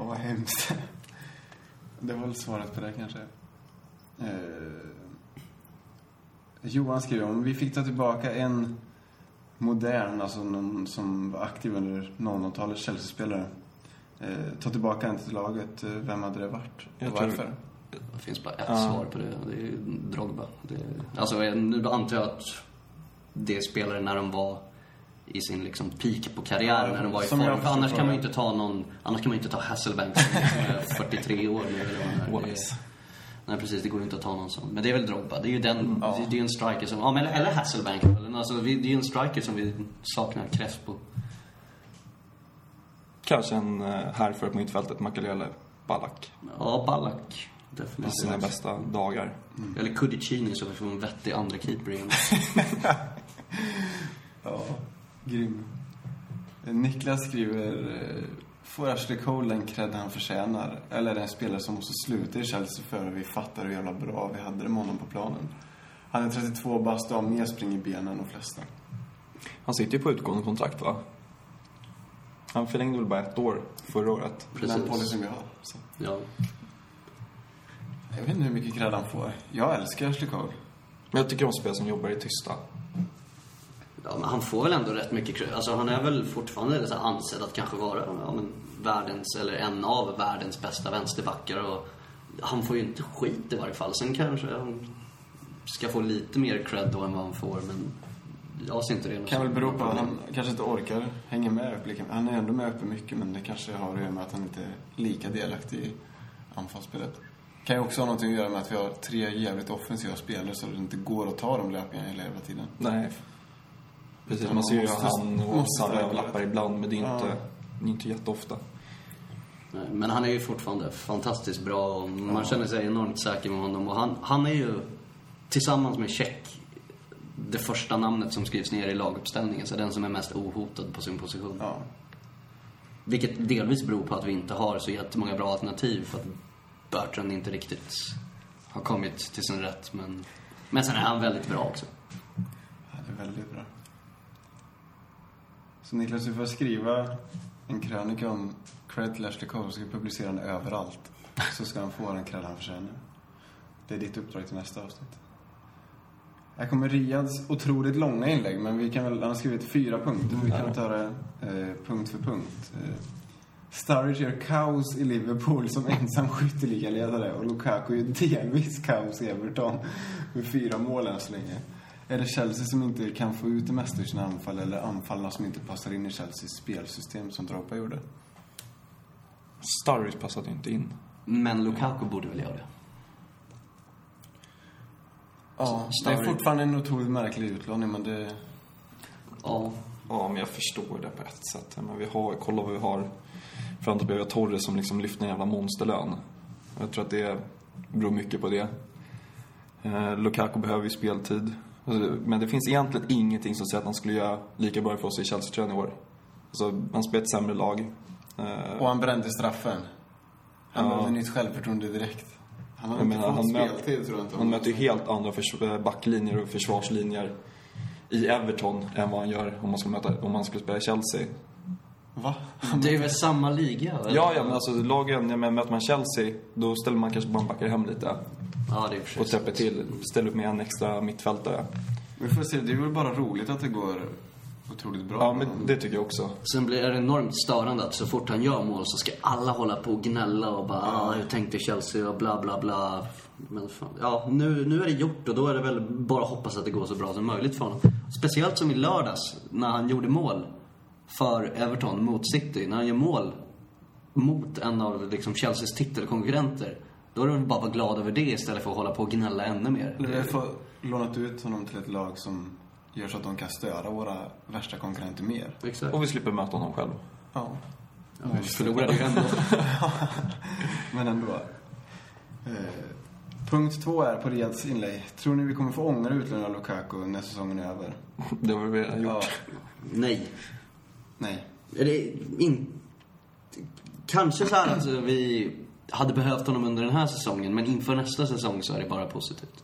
Åh, vad hemskt. Det var väl svaret på det kanske. Eh, Johan skriver om vi fick ta tillbaka en modern, alltså någon som var aktiv under 00-talet, Chelsea-spelare. Eh, ta tillbaka en till laget. Eh, Vem hade det varit? Jag Och varför? Det finns bara ett Ja. svar på det. Det är Drogba. Det, alltså, nu antar jag att det är spelare när de var i sin liksom peak på karriären, när de var i som form. För annars kan man ju inte ta någon, annars kan man inte ta Hasselbank som är 43 år nu eller vad. Nej precis, det går ju inte att ta någon sån. Men det är väl Drogba. Det är ju den, Ja. det är en striker som, ja men eller Hasselbank. Eller, alltså, det är ju en striker som vi saknar Crespo. Kanske en uh, härför på mittfältet, Makalele Ballack. Ja, Ballack. I Definitivt. sina bästa dagar. Eller Kudicini så vi får en vettig andra keeper igen. Ja, grym. Eh, Niklas skriver eh, Får Ashley Cole den cred han förtjänar? Eller är det en spelare som måste sluta i Chelsea för att vi fattar hur jävla bra vi hade det med honom på planen? Han är 32 bast och har mer spring i benen än de flesta. Han sitter ju på utgående kontrakt, va? Han förlängde väl bara ett år förra året. Det är den policyn vi har. Så. Ja. Jag vet inte hur mycket cred han får. Jag älskar Ashley Cole. Men jag tycker om spelare som jobbar i tysta. Ja, men han får väl ändå rätt mycket cred. Alltså han är väl fortfarande så här ansedd att kanske vara ja, men, världens, eller en av världens bästa vänsterbackar. Och han får ju inte skit i varje fall. Sen kanske han ska få lite mer cred då än vad han får, men jag ser inte det. Kan väl bero på att han kanske inte orkar hänga med upp lika Han är ändå med uppe mycket, men det kanske har att göra med att han inte är lika delaktig i anfallsspelet. Kan ju också ha någonting att göra med att vi har tre jävligt offensiva spelare så det inte går att ta de löpningarna hela jävla tiden. Nej. Precis, Man man ser ju måste- han och spela. överlappar ibland, men det är Ja. inte, det är inte jätteofta. Nej, Men han är ju fortfarande fantastiskt bra och man känner sig enormt säker med honom. Och han, han är ju, tillsammans med Check, det första namnet som skrivs ner i laguppställningen. Så den som är mest ohotad på sin position. Ja. Vilket delvis beror på att vi inte har så jättemånga bra alternativ för att Bertrand inte riktigt har kommit till sin rätt. Men, men sen är han väldigt bra också. Ja, det är väldigt bra. Så Niklas, du får skriva en krönika om cred till Ashley Cole. Publicera den överallt. Så ska han få den cred han förtjänar. Det är ditt uppdrag till nästa avsnitt. Här kommer Riads otroligt långa inlägg, men vi kan väl, han har skrivit fyra punkter. Vi kan ta det eh, punkt för punkt. Eh, Sturridge gör kaos i Liverpool som ensam skytteligaledare och Lukaku gör delvis kaos i Everton med fyra mål än så länge. Är det Chelsea som inte kan få ut det mesta ur sina anfall eller anfallarna som inte passar in i Chelseas spelsystem som Drogba gjorde? Sturridge passade inte in. Men Lukaku borde väl göra det. Ja, det är fortfarande en otroligt märklig utlåning men det... Ja, Ja, men jag förstår det på ett sätt. Men vi har, kolla vad vi har fram till vi har Torres som liksom lyfter en jävla monsterlön. Jag tror att det beror mycket på det. Eh, Lukaku behöver ju speltid. Alltså, Men det finns egentligen ingenting som säger att han skulle göra lika bra för oss i Chelsea-tröjan i år. Alltså, han spelar ett sämre lag. Eh, Och han brände straffen. Han Ja. behövde nytt självförtroende direkt. Han har Jag inte menar, fått han, speltid möter, tror jag inte. han möter ju helt andra förs- eh, backlinjer och försvarslinjer i Everton än vad han gör om man skulle, möta, om man skulle spela i Chelsea. Va? det är väl samma liga? eller? Ja, ja, men alltså lagen, ja, men möter man Chelsea, då ställer man kanske bara backar hem lite. Ja, det är i och täpper till, ställer upp med en extra mittfältare. Vi får se, det är väl bara roligt att det går otroligt bra. Ja, men det tycker jag också. Sen blir det enormt störande att så fort han gör mål så ska alla hålla på och gnälla och bara ah, hur tänkte Chelsea och bla bla bla. Men fan, ja, nu, nu är det gjort och då är det väl bara att hoppas att det går så bra som möjligt för honom. Speciellt som i lördags när han gjorde mål för Everton mot City. När han gör mål mot en av liksom, Chelseas titelkonkurrenter. Då är det väl bara vara glad över det istället för att hålla på och gnälla ännu mer. Vi har lånat ut honom till ett lag som gör så att de kan störa våra värsta konkurrenter mer. Exakt. Och vi slipper möta honom själv. Ja. Ja, vi förlorade ju ändå. Men ändå. Eh, punkt två är på Riads inlägg. Tror ni vi kommer få ångra utlåningen av Lukaku när säsongen är över? Det har vi redan gjort. Ja. Nej. Nej. Är det in... Kanske så här att vi hade behövt honom under den här säsongen, men inför nästa säsong så är det bara positivt.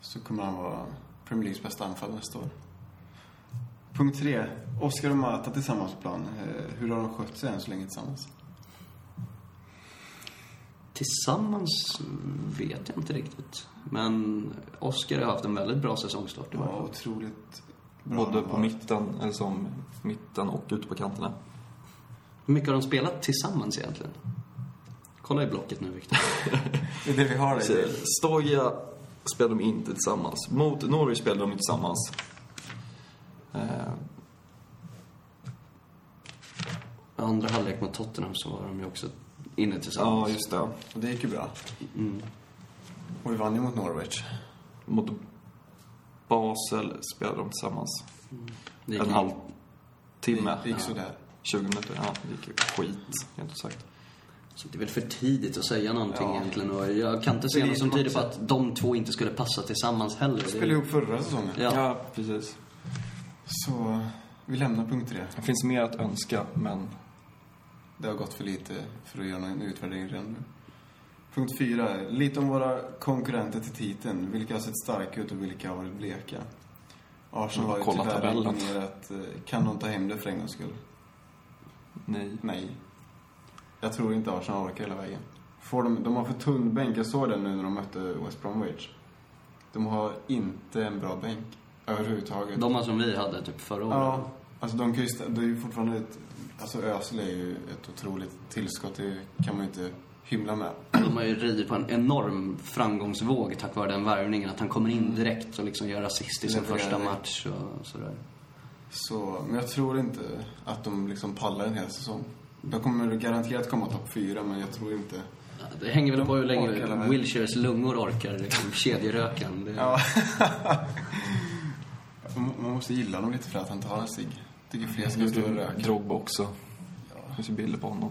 Så kommer han vara Premier Leagues bästa anfall nästa år. Punkt tre. Oscar och Mata tillsammans på plan. Eh, hur har de skött sig än så länge tillsammans? Tillsammans vet jag inte riktigt. Men Oscar har haft en väldigt bra säsongstart i varje Ja, otroligt bra. Både på mitten, eller som mitten och ute på kanterna. Hur mycket har de spelat tillsammans egentligen? Kolla i blocket nu, Victor. Det är det vi har. Det. Stoja spelade de inte tillsammans. Mot Norwich spelade de tillsammans. Eh, Andra halvlek mot Tottenham så var de ju också inne tillsammans. ja, just det. Och det gick ju bra. Mm. Och vi vann ju mot Norwich. Mot Basel spelade de tillsammans. Det gick En halvtimme. Det gick sådär. 20 minuter. Ja, det gick ju skit, rent ut sagt. Så det är väl för tidigt att säga någonting Ja. egentligen. Och jag kan inte se något som tyder på att de två inte skulle passa tillsammans heller. Vi spelade ihop förra säsongen. Ja. Ja, precis. Så vi lämnar punkt tre. Det finns mer att önska, men Det har gått för lite för att göra någon utvärdering redan nu. Punkt fyra. Lite om våra konkurrenter till titeln. Vilka har sett starka ut och vilka har varit bleka? Arsenal har ju tyvärr tabellen. imponerat. eh, Kan de ta hem det för en gångs skull? nej. Nej. Jag tror inte Arsenal orkar hela vägen. Får de, de har för tunn bänk. Jag såg det nu när de mötte West Bromwich. De har inte en bra bänk överhuvudtaget. De som vi hade typ förra året. Ja, alltså de kan ju, det är ju fortfarande ett, alltså Özil är ju ett otroligt tillskott, det kan man ju inte hymla med. De har ju ridit på en enorm framgångsvåg tack vare den värvningen. Att han kommer in direkt och liksom gör assist i sin första match och sådär. Så, men jag tror inte att de liksom pallar en hel säsong. De kommer garanterat komma topp fyra, men jag tror inte... Ja, Det hänger väl på hur länge. Wilshires lungor orkar liksom, kedjerökan. Det, Ja. man måste gilla honom lite för att han tar en cigg. Tycker fler ska stå och röka. Drogba också. Ja, Det finns ju bilder på honom.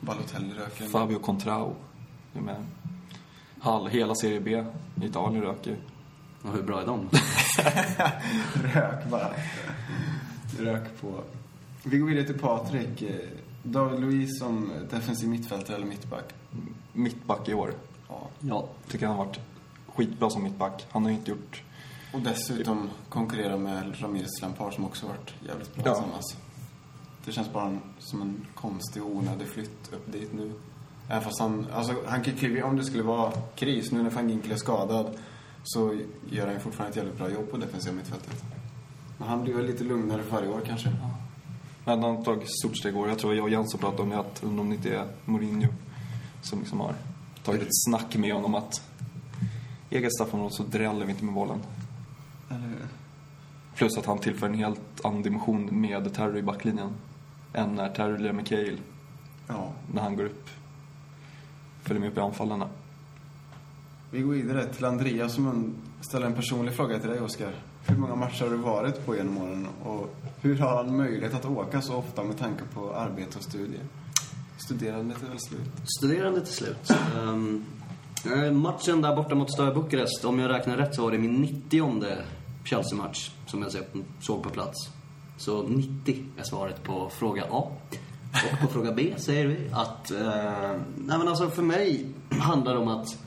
Balotelli röker. Fabio Contrao är med. All, hela Serie B i Italien röker. Och hur bra är de? Rök bara. Rök på. Vi går vidare till Patrik. David Luiz som defensiv mittfältare eller mittback. Mittback i år. Ja. Ja, Tycker han har varit skitbra som mittback. Han har ju inte gjort... Och dessutom konkurrera med Ramirez Lampard som också varit jävligt bra Ja. tillsammans. Det känns bara som en konstig och onödig flytt upp dit nu. Även fast han, alltså han kan kliva, om det skulle vara kris, nu när van Ginkel är skadad, så gör han ju fortfarande ett jävligt bra jobb på defensiva mittfältet. Men han blir väl lite lugnare för varje år kanske. Men han har tagit ett stort steg år. Jag tror jag och Jens har pratat om det, att om det inte är Mourinho som liksom har tagit ett snack med honom att eget straffområde så dräller vi inte med bollen. Hur? Plus att han tillför en helt annan dimension med Terry i backlinjen. Än när Terry lirar med Cale, Ja. när han går upp. Följer med upp i anfallarna. Vi går vidare till Andreas som ställer en personlig fråga till dig, Oskar. Hur många matcher har du varit på genom åren? Och hur har han möjlighet att åka så ofta med tanke på arbete och studier? Studerandet ehm, är väl slut? Studerandet är slut. Um, matchen där borta mot Steaua Bukarest, om jag räknar rätt så var det min 90 Chelsea-match som jag såg på plats. Så 90 är svaret på fråga A. Och på fråga B säger vi att... Eh, nej men alltså för mig handlar det om att...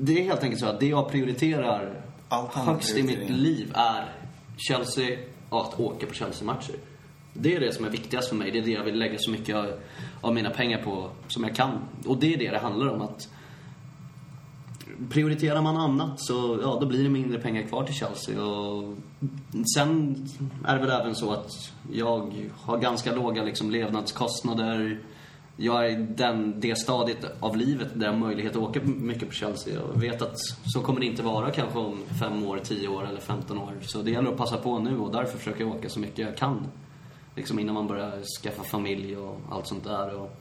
Det är helt enkelt så att det jag prioriterar allt högst i mitt liv är Chelsea och att åka på Chelsea-matcher. Det är det som är viktigast för mig. Det är det jag vill lägga så mycket av, av mina pengar på som jag kan. Och det är det det handlar om. att prioriterar man annat så ja, då blir det mindre pengar kvar till Chelsea. Och sen är det väl även så att jag har ganska låga liksom, levnadskostnader. Jag är i den, det stadiet av livet där jag har möjlighet att åka mycket på Chelsea. Jag vet att så kommer det inte vara kanske om fem år, tio år eller 15 år. Så det gäller att passa på nu och därför försöker jag åka så mycket jag kan. Liksom innan man börjar skaffa familj och allt sånt där. Och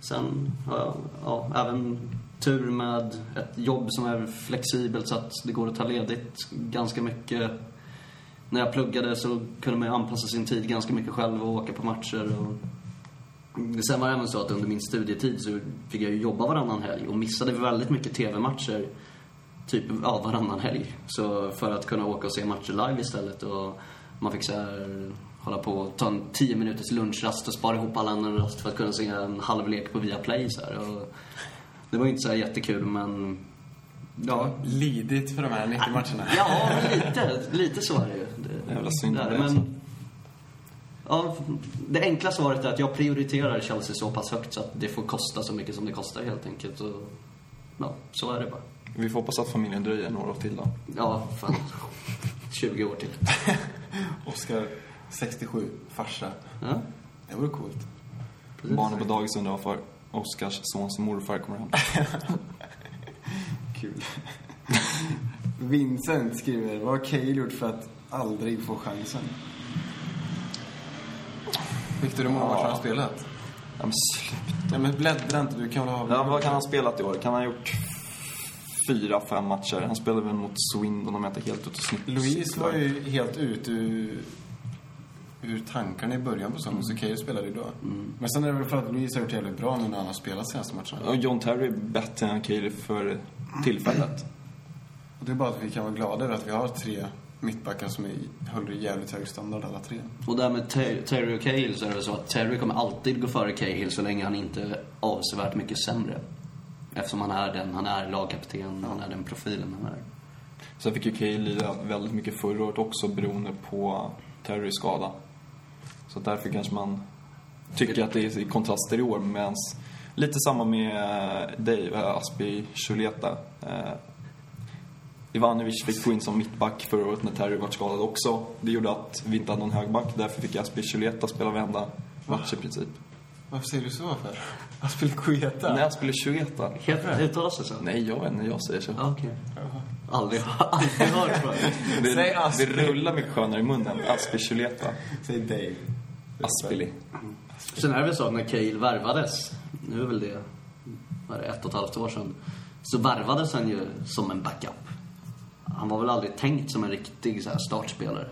sen har jag ja, även tur med ett jobb som är flexibelt så att det går att ta ledigt ganska mycket. När jag pluggade så kunde man ju anpassa sin tid ganska mycket själv och åka på matcher. Och... Sen var det även så att under min studietid så fick jag ju jobba varannan helg och missade väldigt mycket TV-matcher. Typ, ja, varannan helg. Så för att kunna åka och se matcher live istället. Och man fick så här, hålla på och ta en 10 minuters lunchrast och spara ihop alla en rast för att kunna se en halvlek på Viaplay så här. Och det var inte så här jättekul men... Ja, Lidit för de här 90 matcherna. ja lite, lite så är det ju. Det, Jävla synd det är om det, det, alltså. men... Ja, det enkla svaret är att jag prioriterar Chelsea så pass högt så att det får kosta så mycket som det kostar helt enkelt. Och, ja, så är det bara. Vi får hoppas att familjen dröjer några år till då. Ja, fan. 20 år till. Oskar, 67, farsa. Ja, Det vore coolt. precis. Barnen på dagis undrar varför Oskars sons morfar kommer hem. Kul. Vincent skriver, vad har Cale gjort för att aldrig få chansen? Victor, hur många matcher har han spelat? Ja, men sluta. Ja, men bläddra inte, du kan väl ha... Ja, vad kan han ha spelat i år? Kan han ha gjort fyra, fem matcher? Han spelade väl mot Swindon om jag inte helt ute och snitt. Louise var ju helt ute ur, ur tankarna i början på säsongen, så Cale spelade ju då. Men sen är det väl för att Louise har gjort jävligt bra nu när han har spelat senaste matcherna. Och John Terry är bättre än Kaeli för tillfället. Och det är bara att vi kan vara glada över att vi har tre mittbackar som är, håller jävligt hög standard alla tre. Och där med Ter- Terry och Cahill så är det så att Terry kommer alltid gå före Cahill så länge han inte är avsevärt mycket sämre. Eftersom han är den, han är lagkapten, han är den profilen han är. Sen fick ju Kaeli lida väldigt mycket förra året också beroende på Terrys skada. Så därför kanske man tycker att det är i kontraster i år. Medan lite samma med eh, dig, eh, Aspi Chuleta. Ivanovic fick gå in som mittback förra året när Terry var skadad också. Det gjorde att vi inte hade någon högback. Därför fick Aspi Chuleta spela varenda match i princip. Varför säger du så för? Aspilicueta? Nej, Aspi Chuleta. Heter det? Uttalas det så? Nej, jag vet inte. Jag säger så. Ja, Okej. Aldrig, aldrig hört förut. Det, Säg det Aspi. rullar mycket skönare i munnen. Aspi Chuleta. Säg Dave. Aspili. Sen är det väl så att när Cahill värvades, nu är väl det, vad är det, ett och ett halvt år sedan, så värvades han ju som en backup. Han var väl aldrig tänkt som en riktig så här, startspelare.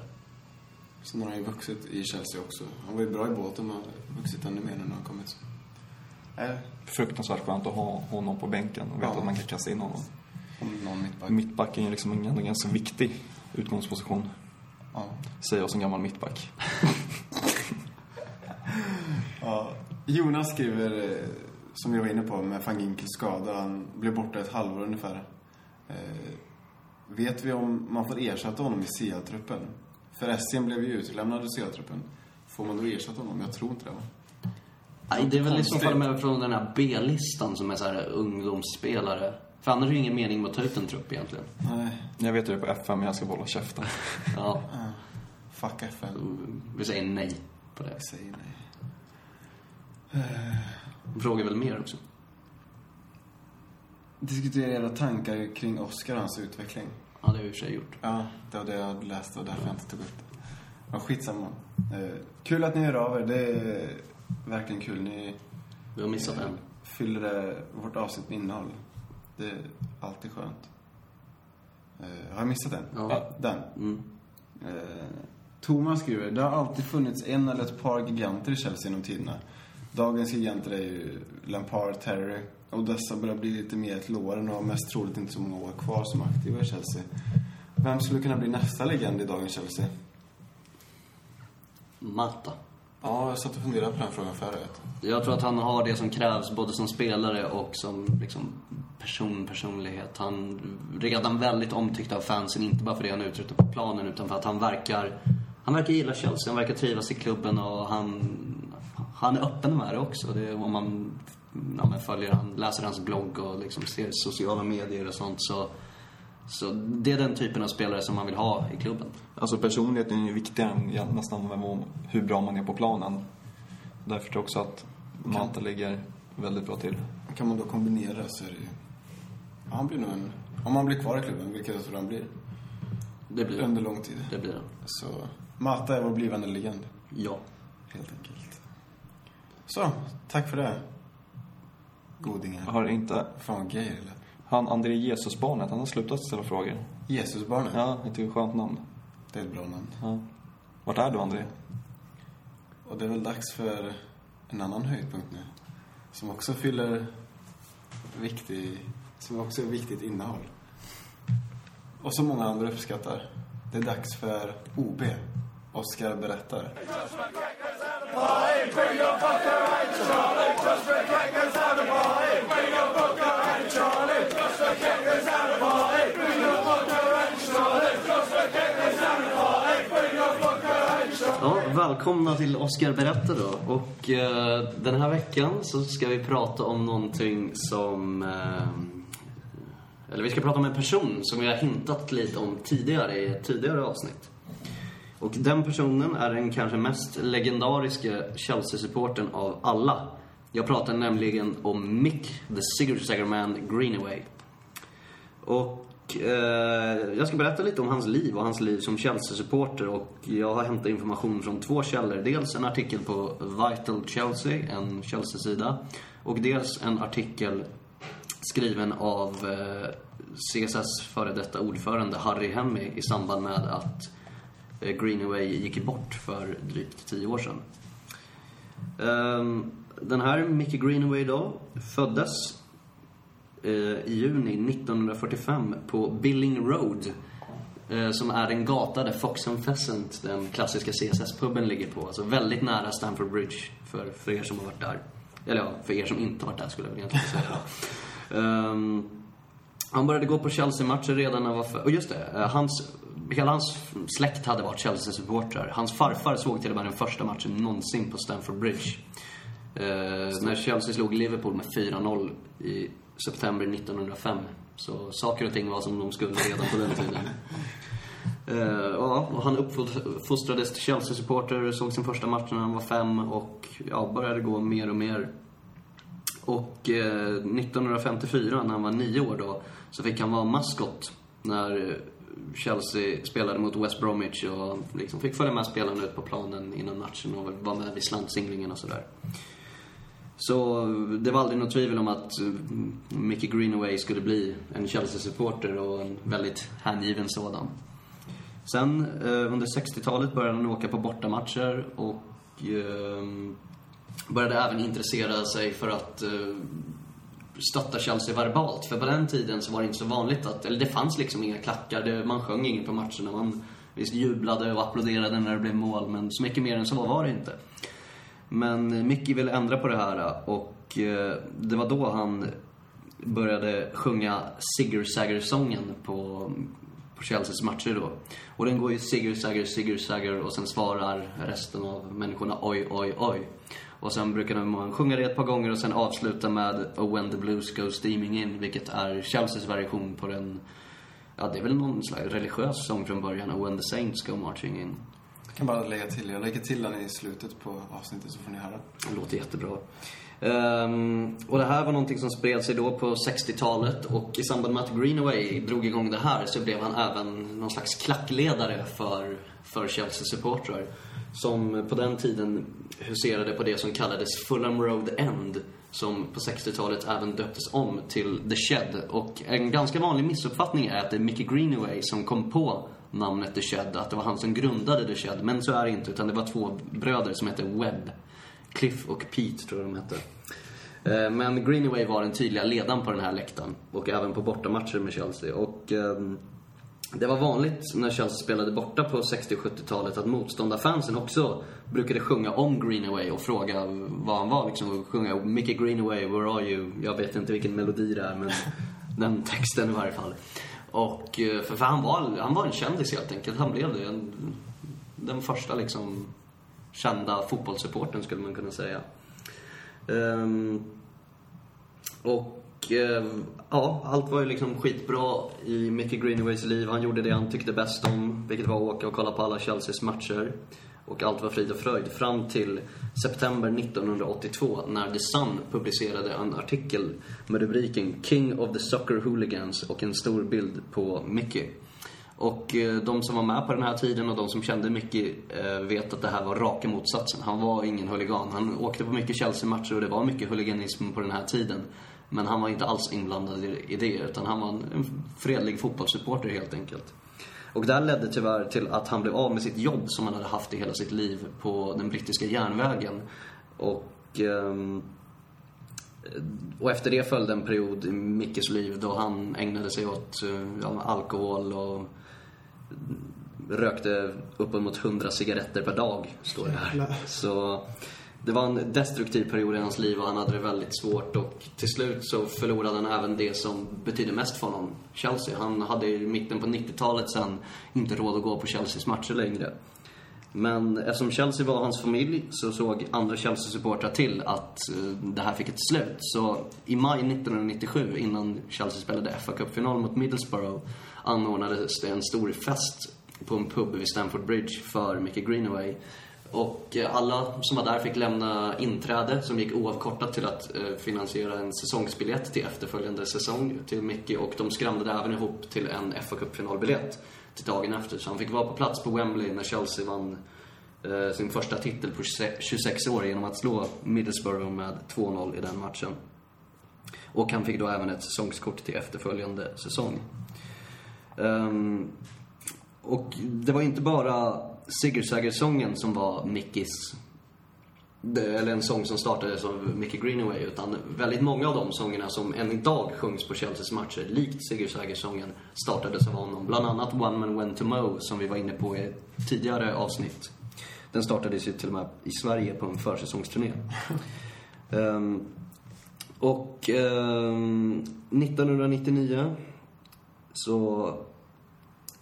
Sen har han ju vuxit i Chelsea också. Han var ju bra i båten men har vuxit ännu mer nu när han kommit. Äh, Fruktansvärt skönt att ha honom på bänken och veta Ja. att man kan kasta in honom. om någon mittback. Mittbacken är liksom en en ganska viktig utgångsposition, Ja. säger jag som gammal mittback. ja. Jonas skriver, eh, som vi var inne på, med van Ginkels skada. Han blev borta ett halvår ungefär. Vet vi om man får ersätta honom i CL-truppen? För Essien blev ju utlämnad ur CL-truppen. Får man då ersätta honom? Jag tror inte det va? Nej, det är väl i så fall med från den här B-listan som är så här ungdomsspelare. För annars är det ju ingen mening med att ta ut en trupp egentligen. Nej. Jag vet ju det på FM, men jag ska hålla käften. Ja, Fuck FN. vi säger nej på det. Jag säger nej. Frågar väl mer också. Diskutera era tankar kring Oscar och hans utveckling. Ja, det har vi i och för sig gjort. Ja, det var det jag läste och därför jag inte tog upp det. Ja, skitsamma. Eh, kul att ni hör av er. Det är verkligen kul. Ni Vi har missat eh, en. fyller det, vårt avsnitt med innehåll. Det är alltid skönt. Eh, har jag missat en? Ja. Den. Mm. Eh, Thomas skriver, det har alltid funnits en eller ett par giganter i Chelsea genom tiderna. Dagens giganter är ju Lampard, Terry och dessa börjar bli lite mer ett låren och har mest troligt inte så många år kvar som aktiva i Chelsea. Vem skulle kunna bli nästa legend i dagens Chelsea? Mata. Ja, jag satt och funderade på den frågan förut. Jag tror att han har det som krävs både som spelare och som liksom, person, personlighet. Han är redan väldigt omtyckt av fansen, inte bara för det han uträttar på planen utan för att han verkar, han verkar gilla Chelsea, han verkar trivas i klubben och han, han är öppen med det också. Det, är om man ja, men följer han, läser hans blogg och liksom ser sociala medier och sånt så, så det är den typen av spelare som man vill ha i klubben. Alltså personligheten är ju viktigare än ja, nästan hur bra man är på planen. Därför tror jag också att Mata ligger väldigt bra till. Kan man då kombinera så är det ju... Ja, han blir nog en... Om han blir kvar i klubben, vilket jag tror han blir, Det blir under lång tid. Det blir det. Så Mata är vår blivande legend, Ja. helt enkelt. Så, tack för det. Godingar. Har inte... Fan gay lät. Han André Jesusbarnet, han har slutat ställa frågor. Jesusbarnet. Ja, det är ett skönt namn. Det är ett bra namn. Ja. Vart är du, André? Och det är väl dags för en annan höjdpunkt nu. Som också fyller viktig, som också är viktigt innehåll. Och som många andra uppskattar. Det är dags för OB. Oskar berättar. Ja, välkomna till Oscar berättar då. Och eh, den här veckan så ska vi prata om någonting som... Eh, eller vi ska prata om en person som vi har hintat lite om tidigare i ett tidigare avsnitt. Och den personen är den kanske mest legendariska Chelsea-supporten av alla. Jag pratar nämligen om Mick, the Sigurd Man Greenaway. Och eh, jag ska berätta lite om hans liv och hans liv som Chelsea-supporter och jag har hämtat information från två källor. Dels en artikel på Vital Chelsea, en Chelsea-sida. Och dels en artikel skriven av eh, CSS före detta ordförande Harry Hemmy i samband med att eh, Eh, Greenaway gick bort för drygt tio år sedan. Ehm, den här Mickey Greenaway då föddes eh, i juni 1945 på Billing Road. Eh, som är en gata där Fox and Pheasant, den klassiska CSS-puben, ligger på. Alltså väldigt nära Stamford Bridge för, för er som har varit där. Eller ja, för er som inte har varit där skulle jag väl egentligen säga. um, han började gå på Chelsea-matcher redan när han var för... Och just det, eh, hans, hela hans släkt hade varit Chelsea-supportrar. Hans farfar såg till och med den första matchen någonsin på Stamford Bridge. Eh, när Chelsea slog Liverpool med 4-0 i september 1905. Så saker och ting var som de skulle redan på den tiden. Eh, ja, och han uppfostrades till Chelsea-supporter, såg sin första match när han var fem och ja, började gå mer och mer. Och eh, 1954, när han var nio år då, så fick han vara maskot när eh, Chelsea spelade mot West Bromwich och liksom fick följa med spelarna ut på planen innan matchen och var med vid slantsinglingen och sådär. Så eh, det var aldrig något tvivel om att eh, Mickey Greenaway skulle bli en Chelsea-supporter och en väldigt hängiven sådan. Sen under 60-talet började han åka på bortamatcher och började även intressera sig för att stötta Chelsea verbalt. För på den tiden så var det inte så vanligt att, eller det fanns liksom inga klackar, det, man sjöng inget på matcherna. Man visst jublade och applåderade när det blev mål, men så mycket mer än så var det inte. Men Mickey ville ändra på det här och eh, det var då han började sjunga Sigger Sagger-sången på, på Chelseas matcher då. Och den går ju Sigger Sagger, Sigger Sagger och sen svarar resten av människorna oj, oj, oj. Och sen brukar man sjunga det ett par gånger och sen avsluta med Oh when the blues go steaming in, vilket är Chelseas version på den, ja det är väl någon slags religiös sång från början, Oh when the saints go marching in. Jag kan bara lägga till, jag lägger till den i slutet på avsnittet så får ni höra. Det låter jättebra. Ehm, och det här var någonting som spred sig då på 60-talet och i samband med att Greenaway drog igång det här så blev han även någon slags klackledare för, för Chelsea-supportrar. Som på den tiden huserade på det som kallades Fulham Road End. Som på 60-talet även döptes om till The Shed. Och en ganska vanlig missuppfattning är att det är Mickey Greenaway som kom på namnet The Shed. Att det var han som grundade The Shed. Men så är det inte, utan det var två bröder som hette Webb. Cliff och Pete tror jag de hette. Eh, men Greenaway var den tydliga ledaren på den här läktaren och även på bortamatcher med Chelsea. Och ehm, det var vanligt när Chelsea spelade borta på 60 och 70-talet att motståndarfansen också brukade sjunga om Greenaway och fråga vad han var liksom. Och sjunga Mickey Greenaway, where are you? Jag vet inte vilken melodi det är men den texten i varje fall. Och eh, för, för han, var, han var en kändis helt enkelt. Han blev det. En, den första liksom kända fotbollssupporten skulle man kunna säga. Ehm, Och eh, ja, allt var ju liksom skitbra i Mickey Greenaways liv. Han gjorde det han tyckte bäst om, vilket var att åka och kolla på alla Chelseas matcher. Och allt var frid och fröjd fram till september 1982 när The Sun publicerade en artikel med rubriken King of the Soccer Hooligans och en stor bild på Mickey. Och eh, de som var med på den här tiden och de som kände Mickey eh, vet att det här var raka motsatsen. Han var ingen huligan. Han åkte på mycket Chelsea-matcher och det var mycket huliganism på den här tiden. Men han var inte alls inblandad i det, utan han var en fredlig fotbollssupporter helt enkelt. Och det här ledde tyvärr till att han blev av med sitt jobb som han hade haft i hela sitt liv på den brittiska järnvägen. Och, ehm, och efter det följde en period i Mickes liv då han ägnade sig åt eh, ja, alkohol och rökte uppemot 100 cigaretter per dag, står det här. Så det var en destruktiv period i hans liv och han hade det väldigt svårt och till slut så förlorade han även det som betydde mest för honom, Chelsea. Han hade i mitten på 90-talet sen inte råd att gå på Chelseas matcher längre. Men eftersom Chelsea var hans familj så såg andra Chelsea-supportrar till att eh, det här fick ett slut. Så i maj 1997, innan Chelsea spelade fa Cup-final mot Middlesbrough, anordnades det en stor fest på en pub vid Stamford Bridge för Mickey Greenaway. Och eh, alla som var där fick lämna inträde som gick oavkortat till att eh, finansiera en säsongsbiljett till efterföljande säsong till Mickey och de skramlade även ihop till en fa Cup-finalbiljett till dagen efter. Så han fick vara på plats på Wembley när Chelsea vann eh, sin första titel på 26 år genom att slå Middlesbrough med 2-0 i den matchen. Och han fick då även ett säsongskort till efterföljande säsong. Um, och det var inte bara Sigurdssägersången som var Mickis eller en sång som startades av Mickey Greenaway utan väldigt många av de sångerna som än idag sjungs på Chelseas matcher, likt Sigurdssägersången, startades av honom. Bland annat One Man Went To Mow, som vi var inne på i ett tidigare avsnitt. Den startades ju till och med i Sverige på en försäsongsturné. um, och um, 1999 så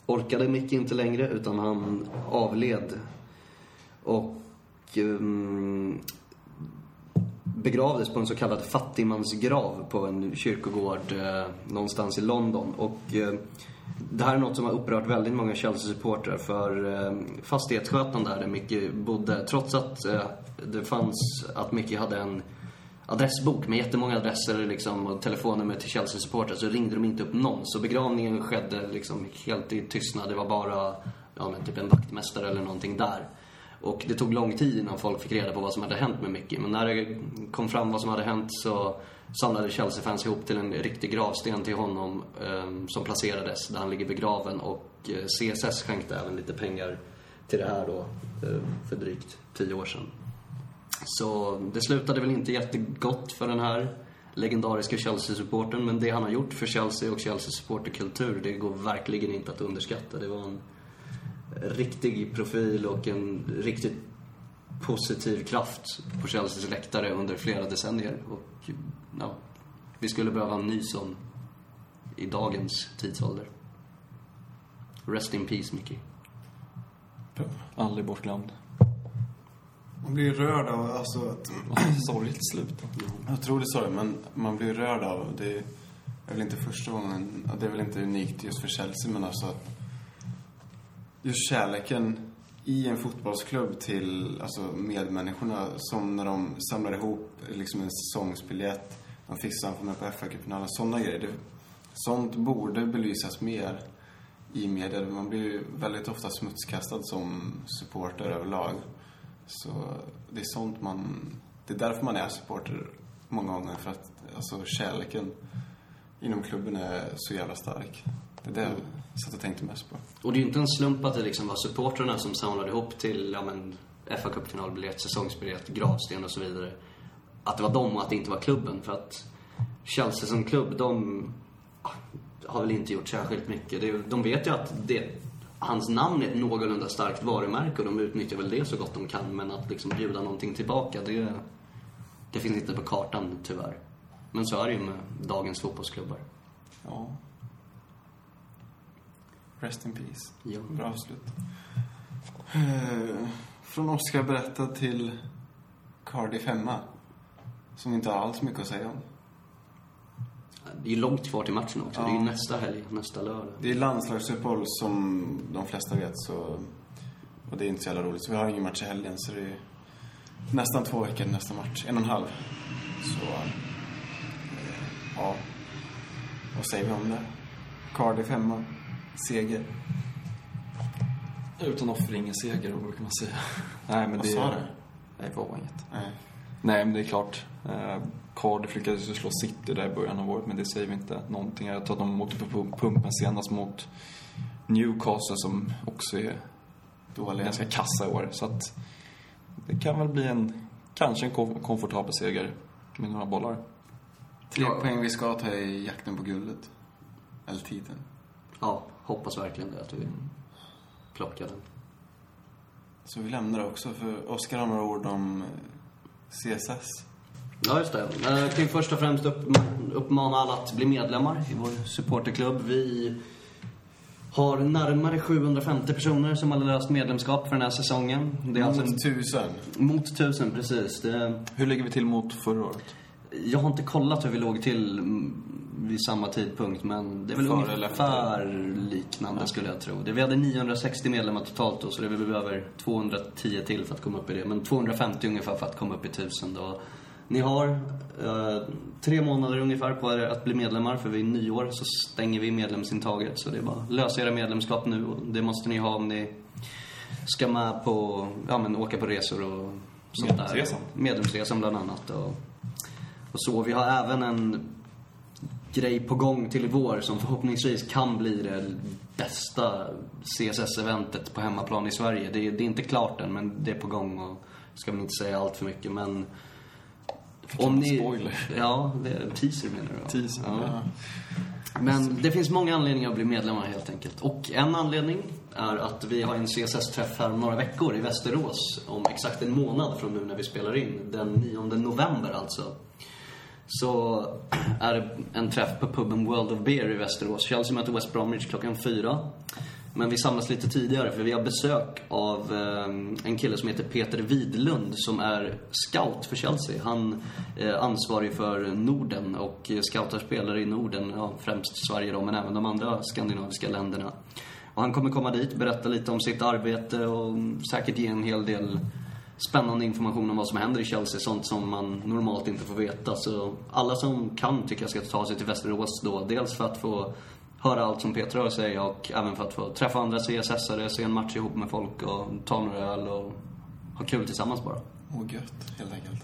orkade Micke inte längre utan han avled. Och um, begravdes på en så kallad fattigmansgrav på en kyrkogård eh, någonstans i London. Och eh, det här är något som har upprört väldigt många Chelsea-supportrar för eh, fastighetsskötaren där, där Micke bodde, trots att eh, det fanns, att Micke hade en adressbok med jättemånga adresser liksom, och telefonnummer till Chelsea-supportrar så ringde de inte upp någon. Så begravningen skedde liksom helt i tystnad. Det var bara ja, men typ en vaktmästare eller någonting där. Och det tog lång tid innan folk fick reda på vad som hade hänt med Mickey. Men när det kom fram vad som hade hänt så samlade Chelsea-fans ihop till en riktig gravsten till honom eh, som placerades där han ligger begraven. Och eh, CSS skänkte även lite pengar till det här då eh, för drygt tio år sedan. Så det slutade väl inte jättegott för den här legendariska Chelsea-supporten men det han har gjort för Chelsea och Chelsea supporterkultur, det går verkligen inte att underskatta. Det var en riktig profil och en riktigt positiv kraft på Chelseas läktare under flera decennier. Och ja, vi skulle behöva en ny sån i dagens tidsålder. Rest in peace, Mickey. Aldrig bortglömd. Man blir rörd av, alltså att... Sorgligt slut. Otroligt sorgligt, men man blir rörd av, det är väl inte första gången, det är väl inte unikt just för Chelsea, men alltså att just kärleken i en fotbollsklubb till alltså medmänniskorna som när de samlar ihop liksom en säsongsbiljett, de fixar får med på fa finalen sådana grejer. Det, sånt borde belysas mer i media. Man blir ju väldigt ofta smutskastad som supporter överlag. Så det är sånt man... Det är därför man är supporter många gånger. För att alltså, kärleken inom klubben är så jävla stark. Det är det jag satt och tänkte mest på. Och det är ju inte en slump att det liksom var supportrarna som samlade ihop till, ja men, fa Cup-finalbiljett, säsongsbiljett, gravsten och så vidare. Att det var dem och att det inte var klubben. För att Chelsea som klubb, de ah, har väl inte gjort särskilt mycket. De vet ju att det, hans namn är ett någorlunda starkt varumärke och de utnyttjar väl det så gott de kan. Men att liksom bjuda någonting tillbaka, det, det finns inte på kartan tyvärr. Men så är det ju med dagens fotbollsklubbar. Ja. Rest in peace. Ja. Bra avslut. Eh, från Oscar berätta till Cardiff hemma. Som inte har alls mycket att säga om. Det är ju långt kvar till matchen också. Det är ju nästa helg, nästa lördag. Det är landslagsuppehåll som de flesta vet så... Och det är inte så jävla roligt. Så vi har ingen match i helgen så det är nästan två veckor till nästa match. En och en halv. Så... eh, Ja. Vad säger vi om det? Cardiff hemma. Seger. Utan offring, ingen seger, brukar man säga. Nej, men Vad det... sa du? Nej, det var inget. Nej. Nej, men det är klart. Cardiff lyckades ju slå City där i början av året, men det säger vi inte någonting. Jag tror att de åkte på pump- pumpen senast mot Newcastle som också är Dåliga. ganska kassa i år. Så att det kan väl bli en, kanske en kom- komfortabel seger med några bollar. Tre poäng vi ska ta i jakten på guldet. Eller titeln. Ja, hoppas verkligen det, att vi plockar den. Så vi lämnar det också, för Oskar har några ord om CSS. Ja, just det. Eh, kan först och främst upp, uppmana alla att bli medlemmar i vår supporterklubb. Vi har närmare 750 personer som har löst medlemskap för den här säsongen. Det är alltså Mot tusen. mot tusen, precis. Det, Hur ligger vi till mot förra året? jag har inte kollat hur vi låg till mm, vid samma tidpunkt, men det är väl Före ungefär liknande skulle jag tro. Det, vi hade 960 medlemmar totalt då, så det behöver 210 till för att komma upp i det. Men 250 ungefär för att komma upp i 1000 då. Ni har eh, tre månader ungefär på er att bli medlemmar, för vid nyår så stänger vi medlemsintaget. Så det är bara att lösa era medlemskap nu och det måste ni ha om ni ska med på, ja men åka på resor och sånt där. Medlemsresan. Medlemsresan bland annat. Och, och så. Vi har även en grej på gång till i vår som förhoppningsvis kan bli det bästa CSS-eventet på hemmaplan i Sverige. Det är, det är inte klart än, men det är på gång och ska väl inte säga allt för mycket, men... en spoiler. Ja, det är teaser menar du? Teaser, Ja. Men det finns många anledningar att bli medlemmar helt enkelt. Och en anledning är att vi har en CSS-träff här om några veckor i Västerås. Om exakt en månad från nu när vi spelar in. Den 9 november alltså. Så är det en träff på puben World of Beer i Västerås. Chelsea möter West Bromwich klockan fyra. Men vi samlas lite tidigare för vi har besök av eh, en kille som heter Peter Widlund som är scout för Chelsea. Han eh, är ansvarig för Norden och scoutar spelare i Norden, ja, främst Sverige då, men även de andra skandinaviska länderna. Och han kommer komma dit, berätta lite om sitt arbete och säkert ge en hel del spännande information om vad som händer i Chelsea, sånt som man normalt inte får veta. Så alla som kan tycker jag ska ta sig till Västerås då, dels för att få höra allt som Peter har att säga och även för att få träffa andra CSS-are, se en match ihop med folk och ta några öl och ha kul tillsammans bara. Åh, gött, helt enkelt.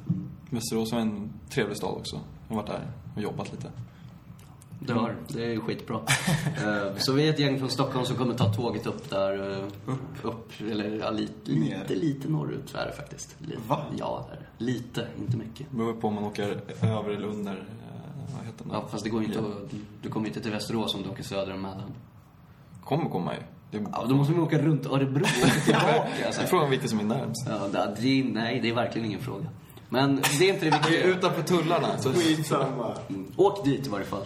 Västerås är en trevlig stad också. Jag har varit där och jobbat lite. Det har det är skitbra. Eh, så vi är ett gäng från Stockholm som kommer ta tåget upp där. eh, Upp? upp eller ja, lite, lite, lite norrut är det faktiskt. Lite. Va? Ja. Lite, inte mycket. Det beror på om man åker över eller under, vad heter det? Ja, fast det går ju inte att, Du kommer inte till Västerås om du åker söder om Mälaren. Kommer komma ju. Det är, Ja, då måste vi åka runt Örebro och tillbaka. Alltså. det är frågan vilket som är närmst. Ja, det, det, nej, det är verkligen ingen fråga. Men det är inte det viktiga. Utanför tullarna. Så Skitsamma. Åk dit i varje fall.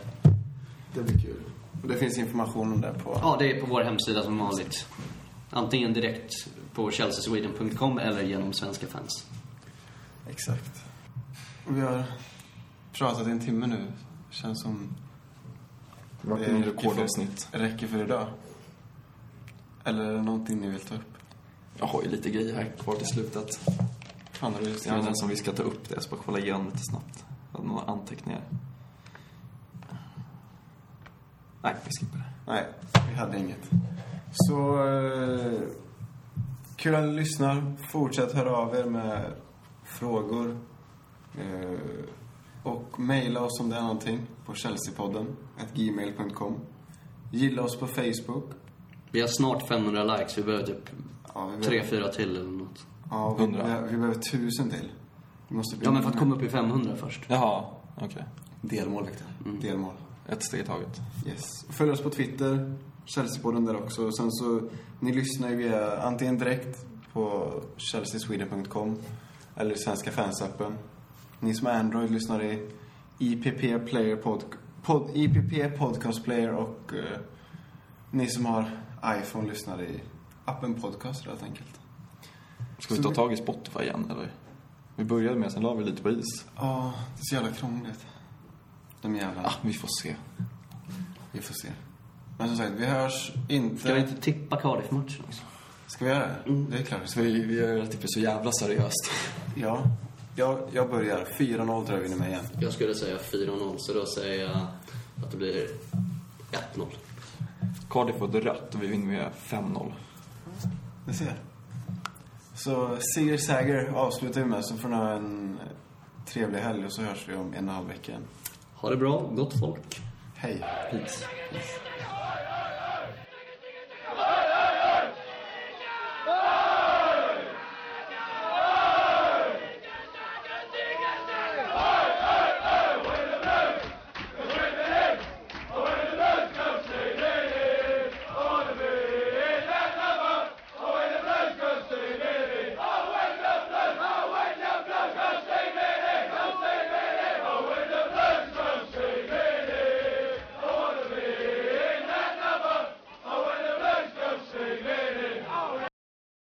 Det blir kul. Och det finns information om det på... Ja, det är på vår hemsida som vanligt. Antingen direkt på chelseasweden.com eller genom Svenska fans. Exakt. Vi har pratat i en timme nu. Känns som det var det rekordavsnitt. räcker för idag. Eller är det någonting ni vill ta upp? Jag har ju lite grejer här kvar till slutet. Fan, har du Jag vet skrivit inte ens om vi ska ta upp det. Jag ska bara kolla igenom lite snabbt. Jag hade några anteckningar. Nej, vi skippar det. Nej, vi hade inget. Så... Eh, kul att ni lyssnar. Fortsätt höra av er med frågor. Eh, mejla oss om det är någonting på chelseapodden, gmail.com. Gilla oss på Facebook. Vi har snart 500 likes. Vi behöver typ Ja, vi tre, behöver, fyra till eller något. ja, vi, 100. behöver, vi behöver tusen till. Vi måste bli Ja, men för att komma upp i 500 först. Jaha, okej. Delmål, Victor. Mm. Delmål. Ett steg i taget. Yes. Följ oss på Twitter, Chelseapodden där också. Sen så, ni lyssnar ju via antingen direkt på chelseasweden.com eller Svenska fansappen. Ni som har Android lyssnar i IPP Player pod, pod, IPP Podcast Player och eh, ni som har iPhone lyssnar i appen Podcast helt enkelt. Ska vi ta tag i Spotify igen, eller? Vi började med, sen la vi lite på is. Ja, det är så jävla krångligt. De jävlarna. Ah, vi får se. Vi får se. Men som sagt, vi hörs inte... Ska vi inte tippa Cardiff-matchen också? Ska vi göra det? Det är klart vi ska. Vi, vi gör typ så jävla seriöst. Ja. Jag, jag börjar. 4-0 tror jag vinner med igen. Jag skulle säga 4-0, så då säger jag att det blir 1-0. Cardiff får rött och vi vinner med 5-0. Vi ser. Så Seger Säger avslutar vi med, så får ni ha en trevlig helg och så hörs vi om en och en halv vecka igen. Ha det bra, gott folk. Hej. Peace. Peace.